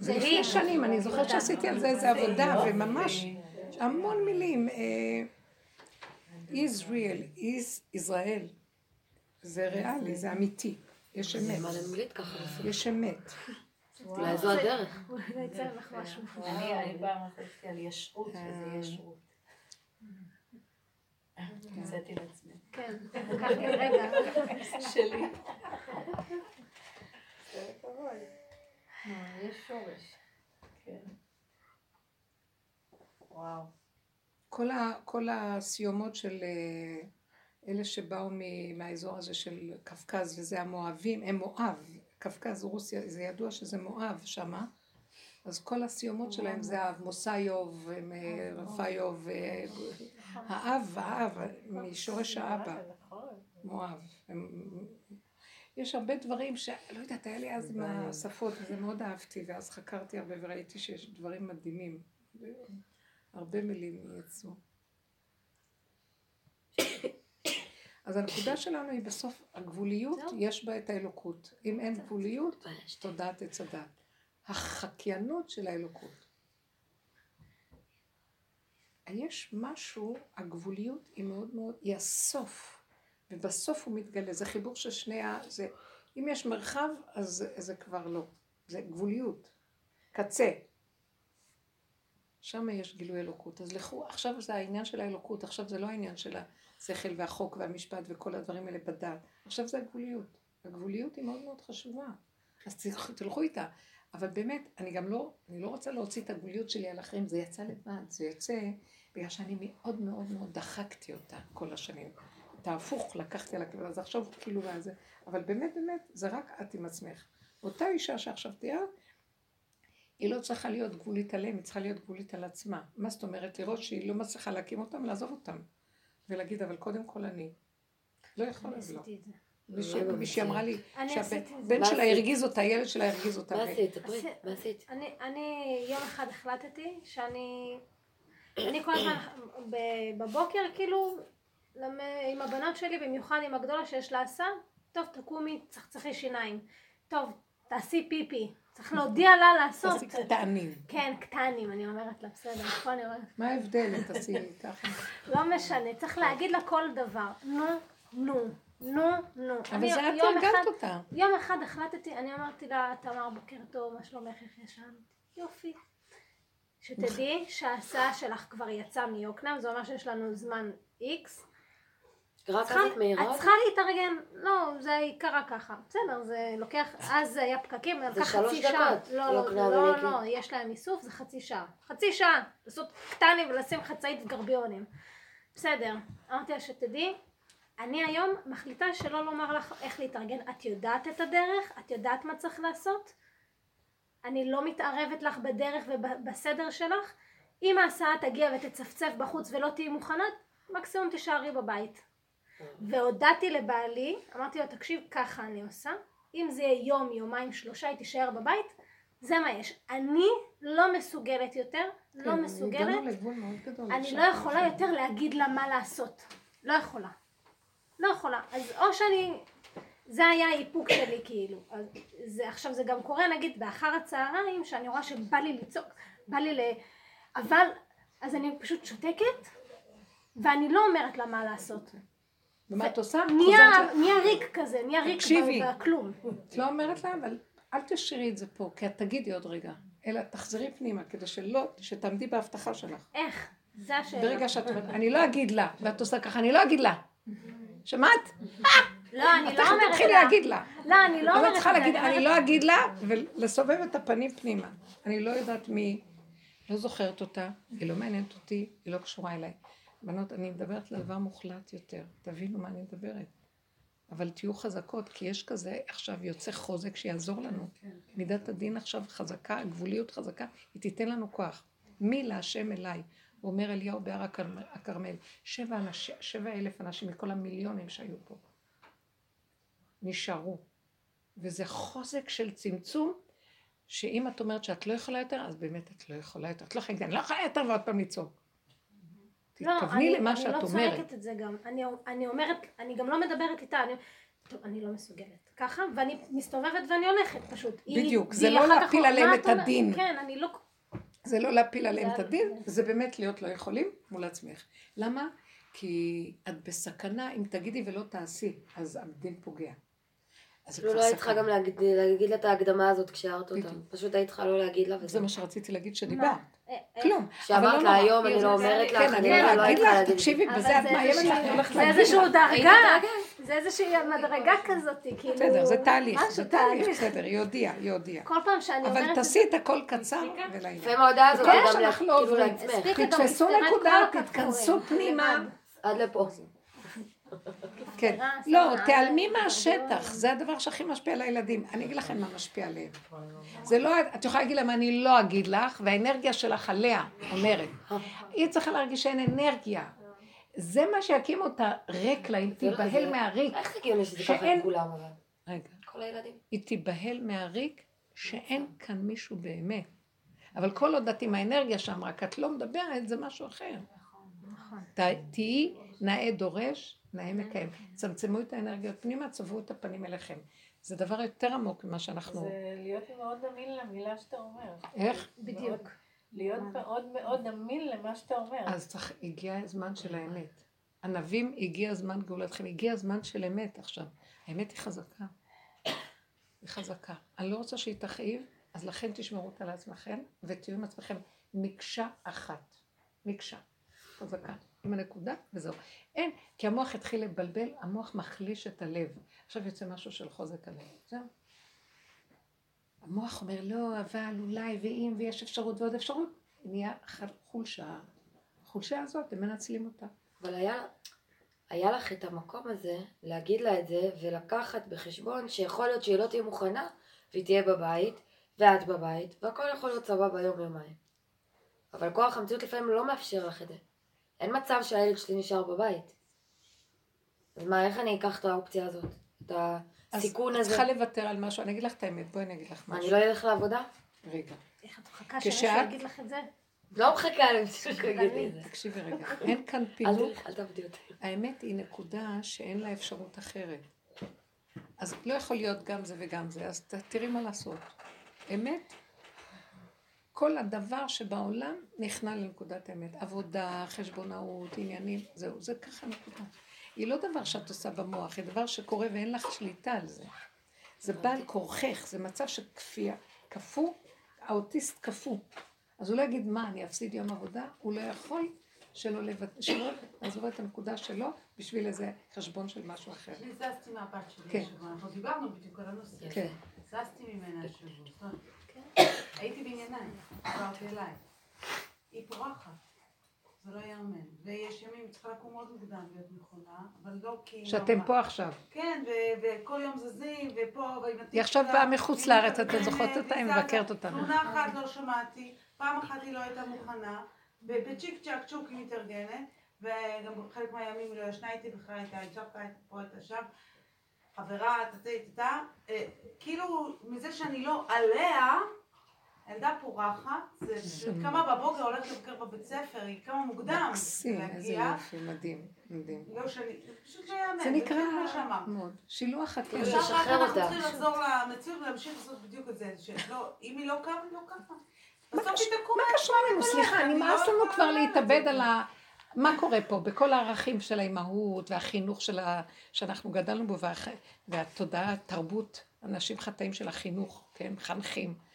זה לפני שנים, אני זוכרת שעשיתי על זה איזה עבודה, וממש המון מילים. Israel, is ישראל. זה ריאלי, זה אמיתי. יש אמת. יש אמת. אולי זו הדרך. אני פעם חשבתי על ישרות, וזה ישרות. המצאתי לעצמי. כן, רגע. שלי. יש שורש. כן. וואו. כל, ה, כל הסיומות של אה, אלה שבאו מהאזור הזה של קווקז, וזה המואבים, הם מואב, קווקז, רוסיה, זה ידוע שזה מואב שמה, אז כל הסיומות שלהם זה אב, מוסאיוב, אה, רפאיוב, אה, האב, האב, משורש האבא, מואב. יש הרבה דברים שלא יודעת, היה לי אז עם השפות, וזה מאוד אהבתי, ואז חקרתי הרבה וראיתי שיש דברים מדהימים. הרבה מילים יצאו. אז הנקודה שלנו היא בסוף, הגבוליות, יש בה את האלוקות. אם אין גבוליות, תודעת עץ הדת. החקיינות של האלוקות. יש משהו, הגבוליות היא מאוד מאוד, היא הסוף, ובסוף הוא מתגלה, זה חיבור של שני ה... זה, אם יש מרחב, אז זה, כבר לא, זה גבוליות, קצה. שם יש גילוי אלוקות. אז לכו, עכשיו זה העניין של האלוקות, עכשיו זה לא העניין של השכל והחוק והמשפט וכל הדברים האלה בדעת. עכשיו זה הגבוליות. הגבוליות היא מאוד מאוד חשובה. אז תלכו איתה. אבל באמת, אני גם לא, אני לא רוצה להוציא את הגבוליות שלי על אחרים, זה יצא לבד, זה יוצא בגלל שאני מאוד מאוד מאוד דחקתי אותה כל השנים. את ההפוך לקחתי על הכיוון, אז עכשיו כאילו מה זה, אבל באמת באמת, זה רק את עם עצמך. אותה אישה שעכשיו תיארת, היא לא צריכה להיות גבולית עליהם, היא צריכה להיות גבולית על עצמה. מה זאת אומרת? לראות שהיא לא מצליחה להקים אותם, לעזוב אותם. ולהגיד, אבל קודם כל אני. לא יכולה, לא. מישהי אמרה לי שהבן שלה הרגיז אותה, הילד שלה הרגיז אותה. מה עשית? מה עשית? אני יום אחד החלטתי שאני, אני כל הזמן בבוקר כאילו עם הבנות שלי, במיוחד עם הגדולה שיש לה הסע, טוב תקומי, צחצחי שיניים, טוב תעשי פיפי, צריך להודיע לה לעשות. תעשי קטנים. כן, קטנים, אני אומרת לה, בסדר, פה אני אומרת. מה ההבדל? תעשי ככה. לא משנה, צריך להגיד לה כל דבר. נו, נו. נו, נו. אבל זה את הרגלת אותה. יום אחד החלטתי, אני אמרתי לה, תמר, בוקר טוב, מה שלומך, איך ישנת? יופי. שתדעי שההסעה שלך כבר יצאה מיוקנעם, זה אומר שיש לנו זמן איקס. מהירה? את צריכה להתארגן, לא, זה קרה ככה. בסדר, זה לוקח, אז היה פקקים, זה חצי שעה. לא, לא, לא, לא, יש להם איסוף, זה חצי שעה. חצי שעה, לעשות קטנים ולשים חצאית גרביונים. בסדר, אמרתי לה שתדעי, אני היום מחליטה שלא לומר לך איך להתארגן, את יודעת את הדרך, את יודעת מה צריך לעשות, אני לא מתערבת לך בדרך ובסדר שלך, אם ההסעה תגיע ותצפצף בחוץ ולא תהיי מוכנה, מקסימום תישארי בבית. והודעתי לבעלי, אמרתי לו תקשיב ככה אני עושה, אם זה יהיה יום, יומיים, שלושה, היא תישאר בבית, זה מה יש. אני לא מסוגלת יותר, לא כן, מסוגלת. מאוד גדול. אני. לא יכולה יותר להגיד לה מה לעשות. לא יכולה. לא יכולה. אז או שאני... זה היה האיפוק שלי כאילו. אז זה, עכשיו זה גם קורה נגיד באחר הצהריים שאני רואה שבא לי לצעוק, בא לי ל... אבל אז אני פשוט שותקת ואני לא אומרת לה מה לעשות. ומה את עושה? נהיה, ריק כזה, נהיה ריק בכלום. את לא אומרת לה, אבל אל תשאירי את זה פה, כי את תגידי עוד רגע. אלא תחזרי פנימה, כדי שלא, שתעמדי בהבטחה שלך. איך? זה השאלה. ברגע שאת אומרת, אני לא אגיד לה, ואת עושה ככה, אני לא אגיד לה. שמעת? לא, אני את לא אומרת תתחילי לה. להגיד לה. לא, אני לא אומרת את צריכה את זה, להגיד, אני לא אגיד לה, ולסובב את הפנים פנימה. אני לא יודעת מי, לא זוכרת אותה, היא לא מעניינת אותי, היא לא קשורה אליי. בנות, אני מדברת על דבר מוחלט יותר, תבינו מה אני מדברת. אבל תהיו חזקות, כי יש כזה עכשיו יוצא חוזק שיעזור לנו. מידת הדין עכשיו חזקה, הגבוליות חזקה, היא תיתן לנו כוח. מי להשם אליי? אומר אליהו בהר הכרמל- שבע, אנש, שבע אלף אנשים מכל המיליונים שהיו פה. נשארו. וזה חוזק של צמצום, שאם את אומרת שאת לא יכולה יותר, אז באמת את לא יכולה יותר. את לא יכולה להגיד, אני לא יכולה יותר ועוד פעם לצעוק. לא, תתכווני אני- למה שאת אני לא אומרת. צועקת את זה גם. אני, אני אומרת, אני גם לא מדברת איתה, אני... טוב, אני לא מסוגלת. ככה, ואני מסתובבת ואני הולכת פשוט. היא- בדיוק, זה והיא לא להפיל אומרת, עליהם "מה את אומרת?" הדין. כן, אני לא... זה לא להפיל עליהם זה- את הדין, זה באמת להיות לא יכולים מול עצמך. למה? כי את בסכנה אם תגידי ולא תעשי, אז הדין פוגע. אז זה כבר לא היית צריכה. גם להגיד להגיד לה את ההקדמה הזאת כשהערת אותה. פשוט היית צריכה לא להגיד לה זה. מה שרציתי להגיד שדיברת. אה, אה, כלום. שאמרת לא לה נורא. היום אני זה- לא זה- אומרת לך, כן, אני אני לא לא אגיד לך. תקשיבי, בזה את זה מאיימת איזושהי- לך, אני הולכת זה להגיד לך. דרגה, זה איזושהי מדרגה כזאת, כאילו... בסדר, זה תהליך, זה תהליך, בסדר, היא הודיעה, היא הודיעה. כל פעם שאני אומרת... אבל זה- תעשי את הכל קצר ולעניין. לפעמים ההודעה הזאת זה גם לא. לעצמך. תתפסו נקודה, תתכנסו פנימה. עד לפה. כן. נפתרה, לא, תיעלמי מהשטח, זה הדבר שהכי משפיע על הילדים. אני אגיד לכם מה משפיע עליהם. זה לא, את יכולה להגיד להם, אני לא אגיד לך, והאנרגיה שלך עליה אומרת. היא צריכה להרגיש שאין אנרגיה. זה מה שיקים אותה ריק לה, היא לא- תיבהל מהריק. איך הגיוני שזה ככה עם כולם אבל? רגע. כל הילדים. היא תיבהל מהריק שאין כאן מישהו באמת. אבל כל עוד את עם האנרגיה שם, רק את לא מדברת, זה משהו אחר. נכון. תהיי נאה דורש, נאה מקיים. צמצמו את האנרגיות פנימה, צבעו את הפנים אליכם. זה דבר יותר עמוק ממה שאנחנו... זה להיות מאוד אמין למילה שאתה אומר. איך? בדיוק. להיות מאוד מאוד אמין למה שאתה אומר. אז צריך, הגיע הזמן של האמת. ענבים, הגיע זמן גאולתכם, הגיע הזמן של אמת עכשיו. האמת היא חזקה. היא חזקה. אני לא רוצה שהיא תכאיב, אז לכן תשמרו אותה לעצמכם, ותהיו עם עצמכם מקשה אחת. מקשה. חזקה. עם הנקודה, וזהו. אין, כי המוח התחיל לבלבל, המוח מחליש את הלב. עכשיו יוצא משהו של חוזק הלב. זהו. המוח אומר, לא, אבל אולי, ואם, ויש אפשרות ועוד אפשרות, נהיה חולשה. החולשה הזאת, הם מנצלים אותה. אבל היה, היה לך את המקום הזה להגיד לה את זה ולקחת בחשבון שיכול להיות שהיא לא תהיה מוכנה והיא תהיה בבית ואת בבית והכל יכול להיות סבבה יום יומיים. אבל כוח המציאות לפעמים לא מאפשר לך את זה. אין מצב שהילד שלי נשאר בבית. אז מה, איך אני אקח את האופציה הזאת? את הסיכון אז את הזה? צריכה לוותר על משהו. אני אגיד לך את האמת, בואי אני אגיד לך משהו. אני לא אלך לעבודה? רגע, איך את מחכה כשאת- שמישהו יגיד לך את זה? לא מחכה למישהו שיגיד לי את זה. תקשיבי רגע. אין כאן פילוג. אל תעבדי אותי. האמת היא נקודה שאין לה אפשרות אחרת. אז לא יכול להיות גם זה וגם זה, אז תראי מה לעשות. אמת, כל הדבר שבעולם נכנע לנקודת האמת. עבודה, חשבונאות, עניינים, זהו, זה ככה נקודה. היא לא דבר שאת עושה במוח, היא דבר שקורה ואין לך שליטה על זה. זה בא על כורכך, זה מצב של כפייה. כפו, האוטיסט כפו. אז הוא לא יגיד, מה, אני אפסיד יום עבודה? הוא לא יכול. שלא לעזוב את הנקודה שלו בשביל איזה חשבון של משהו אחר. אני זזתי מהבת שלי כן. השבוע, אנחנו דיברנו בדיוק על הנושא. כן. זזתי ממנה השבוע. הייתי בענייניים, עברתי אליי. היא פורחת. זה לא ייאמן. ויש ימים, צריכה לקום מאוד מוקדם להיות נכונה, אבל לא כי... שאתם פה עכשיו. כן, וכל יום זזים, ופה, היא עכשיו באה מחוץ לארץ, אתן זוכרות אותה? היא. מבקרת אותנו. תמונה אחת לא שמעתי, פעם אחת היא לא הייתה מוכנה, ובצ'יק צ'אק צ'וק היא מתארגנת, וגם חלק מהימים היא לא ישנה איתי בכלל, הייתה המשכת פה, הייתה שם, חברה, טטה, טטה, אה, כאילו, מזה שאני לא עליה, הילדה פורחת, זה קמה בבוקר, הולכת לבקר בבית ספר, היא קמה מוקדם מקסים, איזה. יופי, מדהים, מדהים. לא שאני, פשוט לא יאמן, זה נקרא. מאוד. שילוח רק לשחרר אנחנו אותה. צריכים לחזור למציאות ולהמשיך לעשות בדיוק את זה, שלא, אם היא לא קמה, היא לא קמה. בסוף היא תקום מה קשור לנו? סליחה, אני נמאס לא לנו יכולה כבר להתאבד. על ה... מה קורה פה? בכל הערכים של האימהות והחינוך של ה... שאנחנו גדלנו בו. והתודעה, התרבות, אנשים חטאים של החינוך, כן? מחנכים.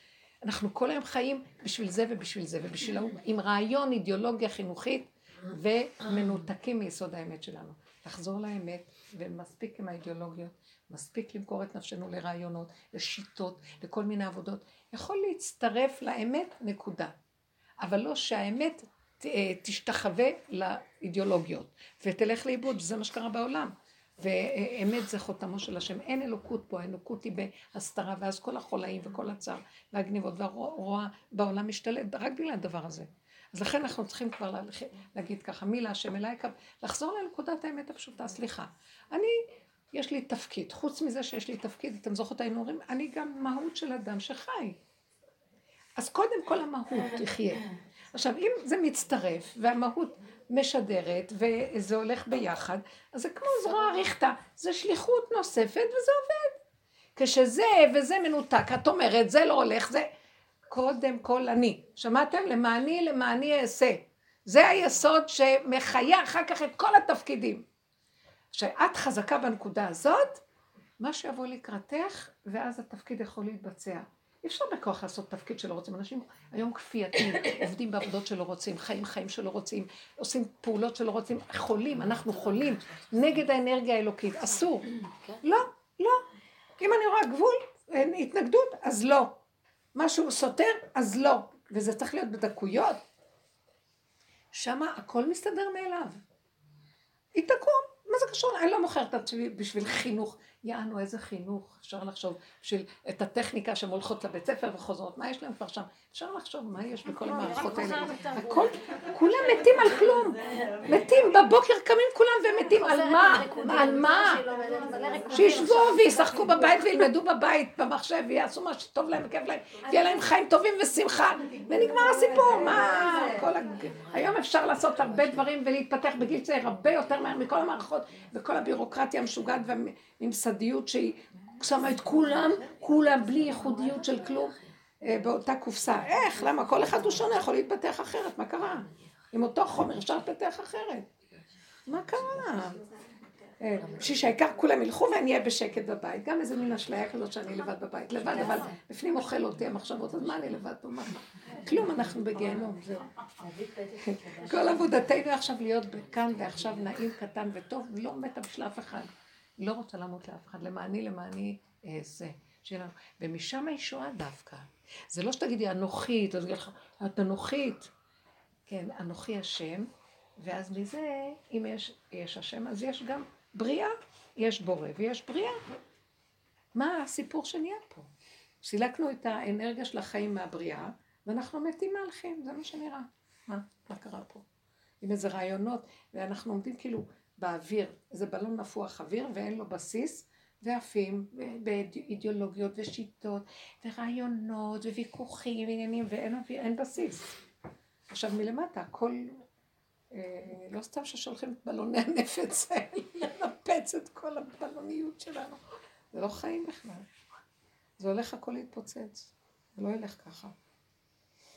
אנחנו כל היום חיים בשביל זה ובשביל זה ובשביל ההוא, עם רעיון, אידיאולוגיה חינוכית, ומנותקים מיסוד האמת שלנו. לחזור לאמת, ומספיק עם האידיאולוגיות, מספיק למכור את נפשנו לרעיונות, לשיטות, לכל מיני עבודות. יכול להצטרף לאמת, נקודה. אבל לא שהאמת אה, תשתחווה לאידיאולוגיות, ותלך לאיבוד, וזה מה שקרה בעולם. ואמת זה חותמו של השם, אין אלוקות פה, האלוקות היא בהסתרה, ואז כל החולאים וכל הצער והגניבות והרוע בעולם משתלט רק בגלל הדבר הזה. אז לכן אנחנו צריכים כבר להגיד ככה, מי להשם אליי קו, לחזור לנקודת האמת הפשוטה, סליחה. אני, יש לי תפקיד, חוץ מזה שיש לי תפקיד, אתם זוכרות היינו אומרים, אני גם מהות של אדם שחי. אז קודם כל המהות תחיה. עכשיו, אם זה מצטרף, והמהות משדרת, וזה הולך ביחד, אז זה כמו זרוע ריכטה, זה שליחות נוספת וזה עובד. כשזה וזה מנותק, את אומרת, זה לא הולך, זה... קודם כל אני. שמעתם? למעני, למעני אעשה. זה היסוד שמחיה אחר כך את כל התפקידים. כשאת חזקה בנקודה הזאת, מה שיבוא לקראתך, ואז התפקיד יכול להתבצע. אי אפשר בכוח לעשות תפקיד שלא רוצים. אנשים היום כפייתיים, עובדים בעבודות שלא רוצים, חיים חיים שלא רוצים, עושים פעולות שלא רוצים, חולים, אנחנו חולים, נגד האנרגיה האלוקית. אסור. לא, לא. אם אני רואה גבול, אין התנגדות, אז לא. משהו סותר, אז לא. וזה צריך להיות בדקויות. שמה הכל מסתדר מאליו. היא תקום, מה זה קשור? אני לא מוכרת את עצמי בשביל חינוך. יענו, איזה חינוך, אפשר לחשוב, בשביל את הטכניקה שהן הולכות לבית ספר וחוזרות, מה יש להם כבר שם? אפשר לחשוב מה יש בכל המערכות האלה. הכל, כולם מתים על כלום. מתים, בבוקר קמים כולם ומתים, על מה? על מה? שישבו וישחקו בבית וילמדו בבית, במחשב, ויעשו מה שטוב להם וכיף להם, ויהיה להם חיים טובים ושמחה, ונגמר הסיפור, מה? כל הג... היום אפשר לעשות הרבה דברים ולהתפתח בגיל צעיר הרבה יותר מהר מכל המערכות, וכל הבירוקרטיה המשוגעת והממסדיות שהיא שמה את כולם, כולם בלי ייחודיות של כלום, באותה קופסה. איך? למה? כל אחד הוא שונה, יכול להתפתח אחרת, מה קרה? עם אותו חומר אפשר להתפתח אחרת. מה קרה? אה, בשביל שהעיקר כולם ילכו ואני אהיה בשקט בבית. גם איזה מין אשליה כזאת שאני לבד בבית. לבד, אבל בפנים אוכל אותי המחשבות, אז מה אני לבד פה? מה? כלום, אנחנו בגיהנום. כל עבודתנו עכשיו להיות בכאן ועכשיו נעים, קטן וטוב, לא מתה בשביל אף אחד. לא רוצה למות לאף אחד, למעני, למעני. שיהיה לנו. ומשם הישועה דווקא. זה לא שתגידי אנוכית, אז יגיד לך, את אנוכית. כן, אנוכי השם, ואז מזה, אם יש, יש השם, אז יש גם בריאה. יש בורא ויש בריאה. מה הסיפור שנהיה פה? סילקנו את האנרגיה של החיים מהבריאה, ואנחנו מתים מהלכים, זה מה שנראה. מה? מה קרה פה? עם איזה רעיונות, ואנחנו עומדים כאילו באוויר, איזה בלון נפוח אוויר ואין לו בסיס, ועפים באידיאולוגיות ושיטות, ורעיונות, וויכוחים, ועניינים, ואין אין בסיס. עכשיו מלמטה, הכל, אה, לא סתם ששולחים את בלוני הנפץ האלה לנפץ את כל הבלוניות שלנו. זה לא חיים בכלל. זה הולך הכל להתפוצץ. זה לא ילך ככה.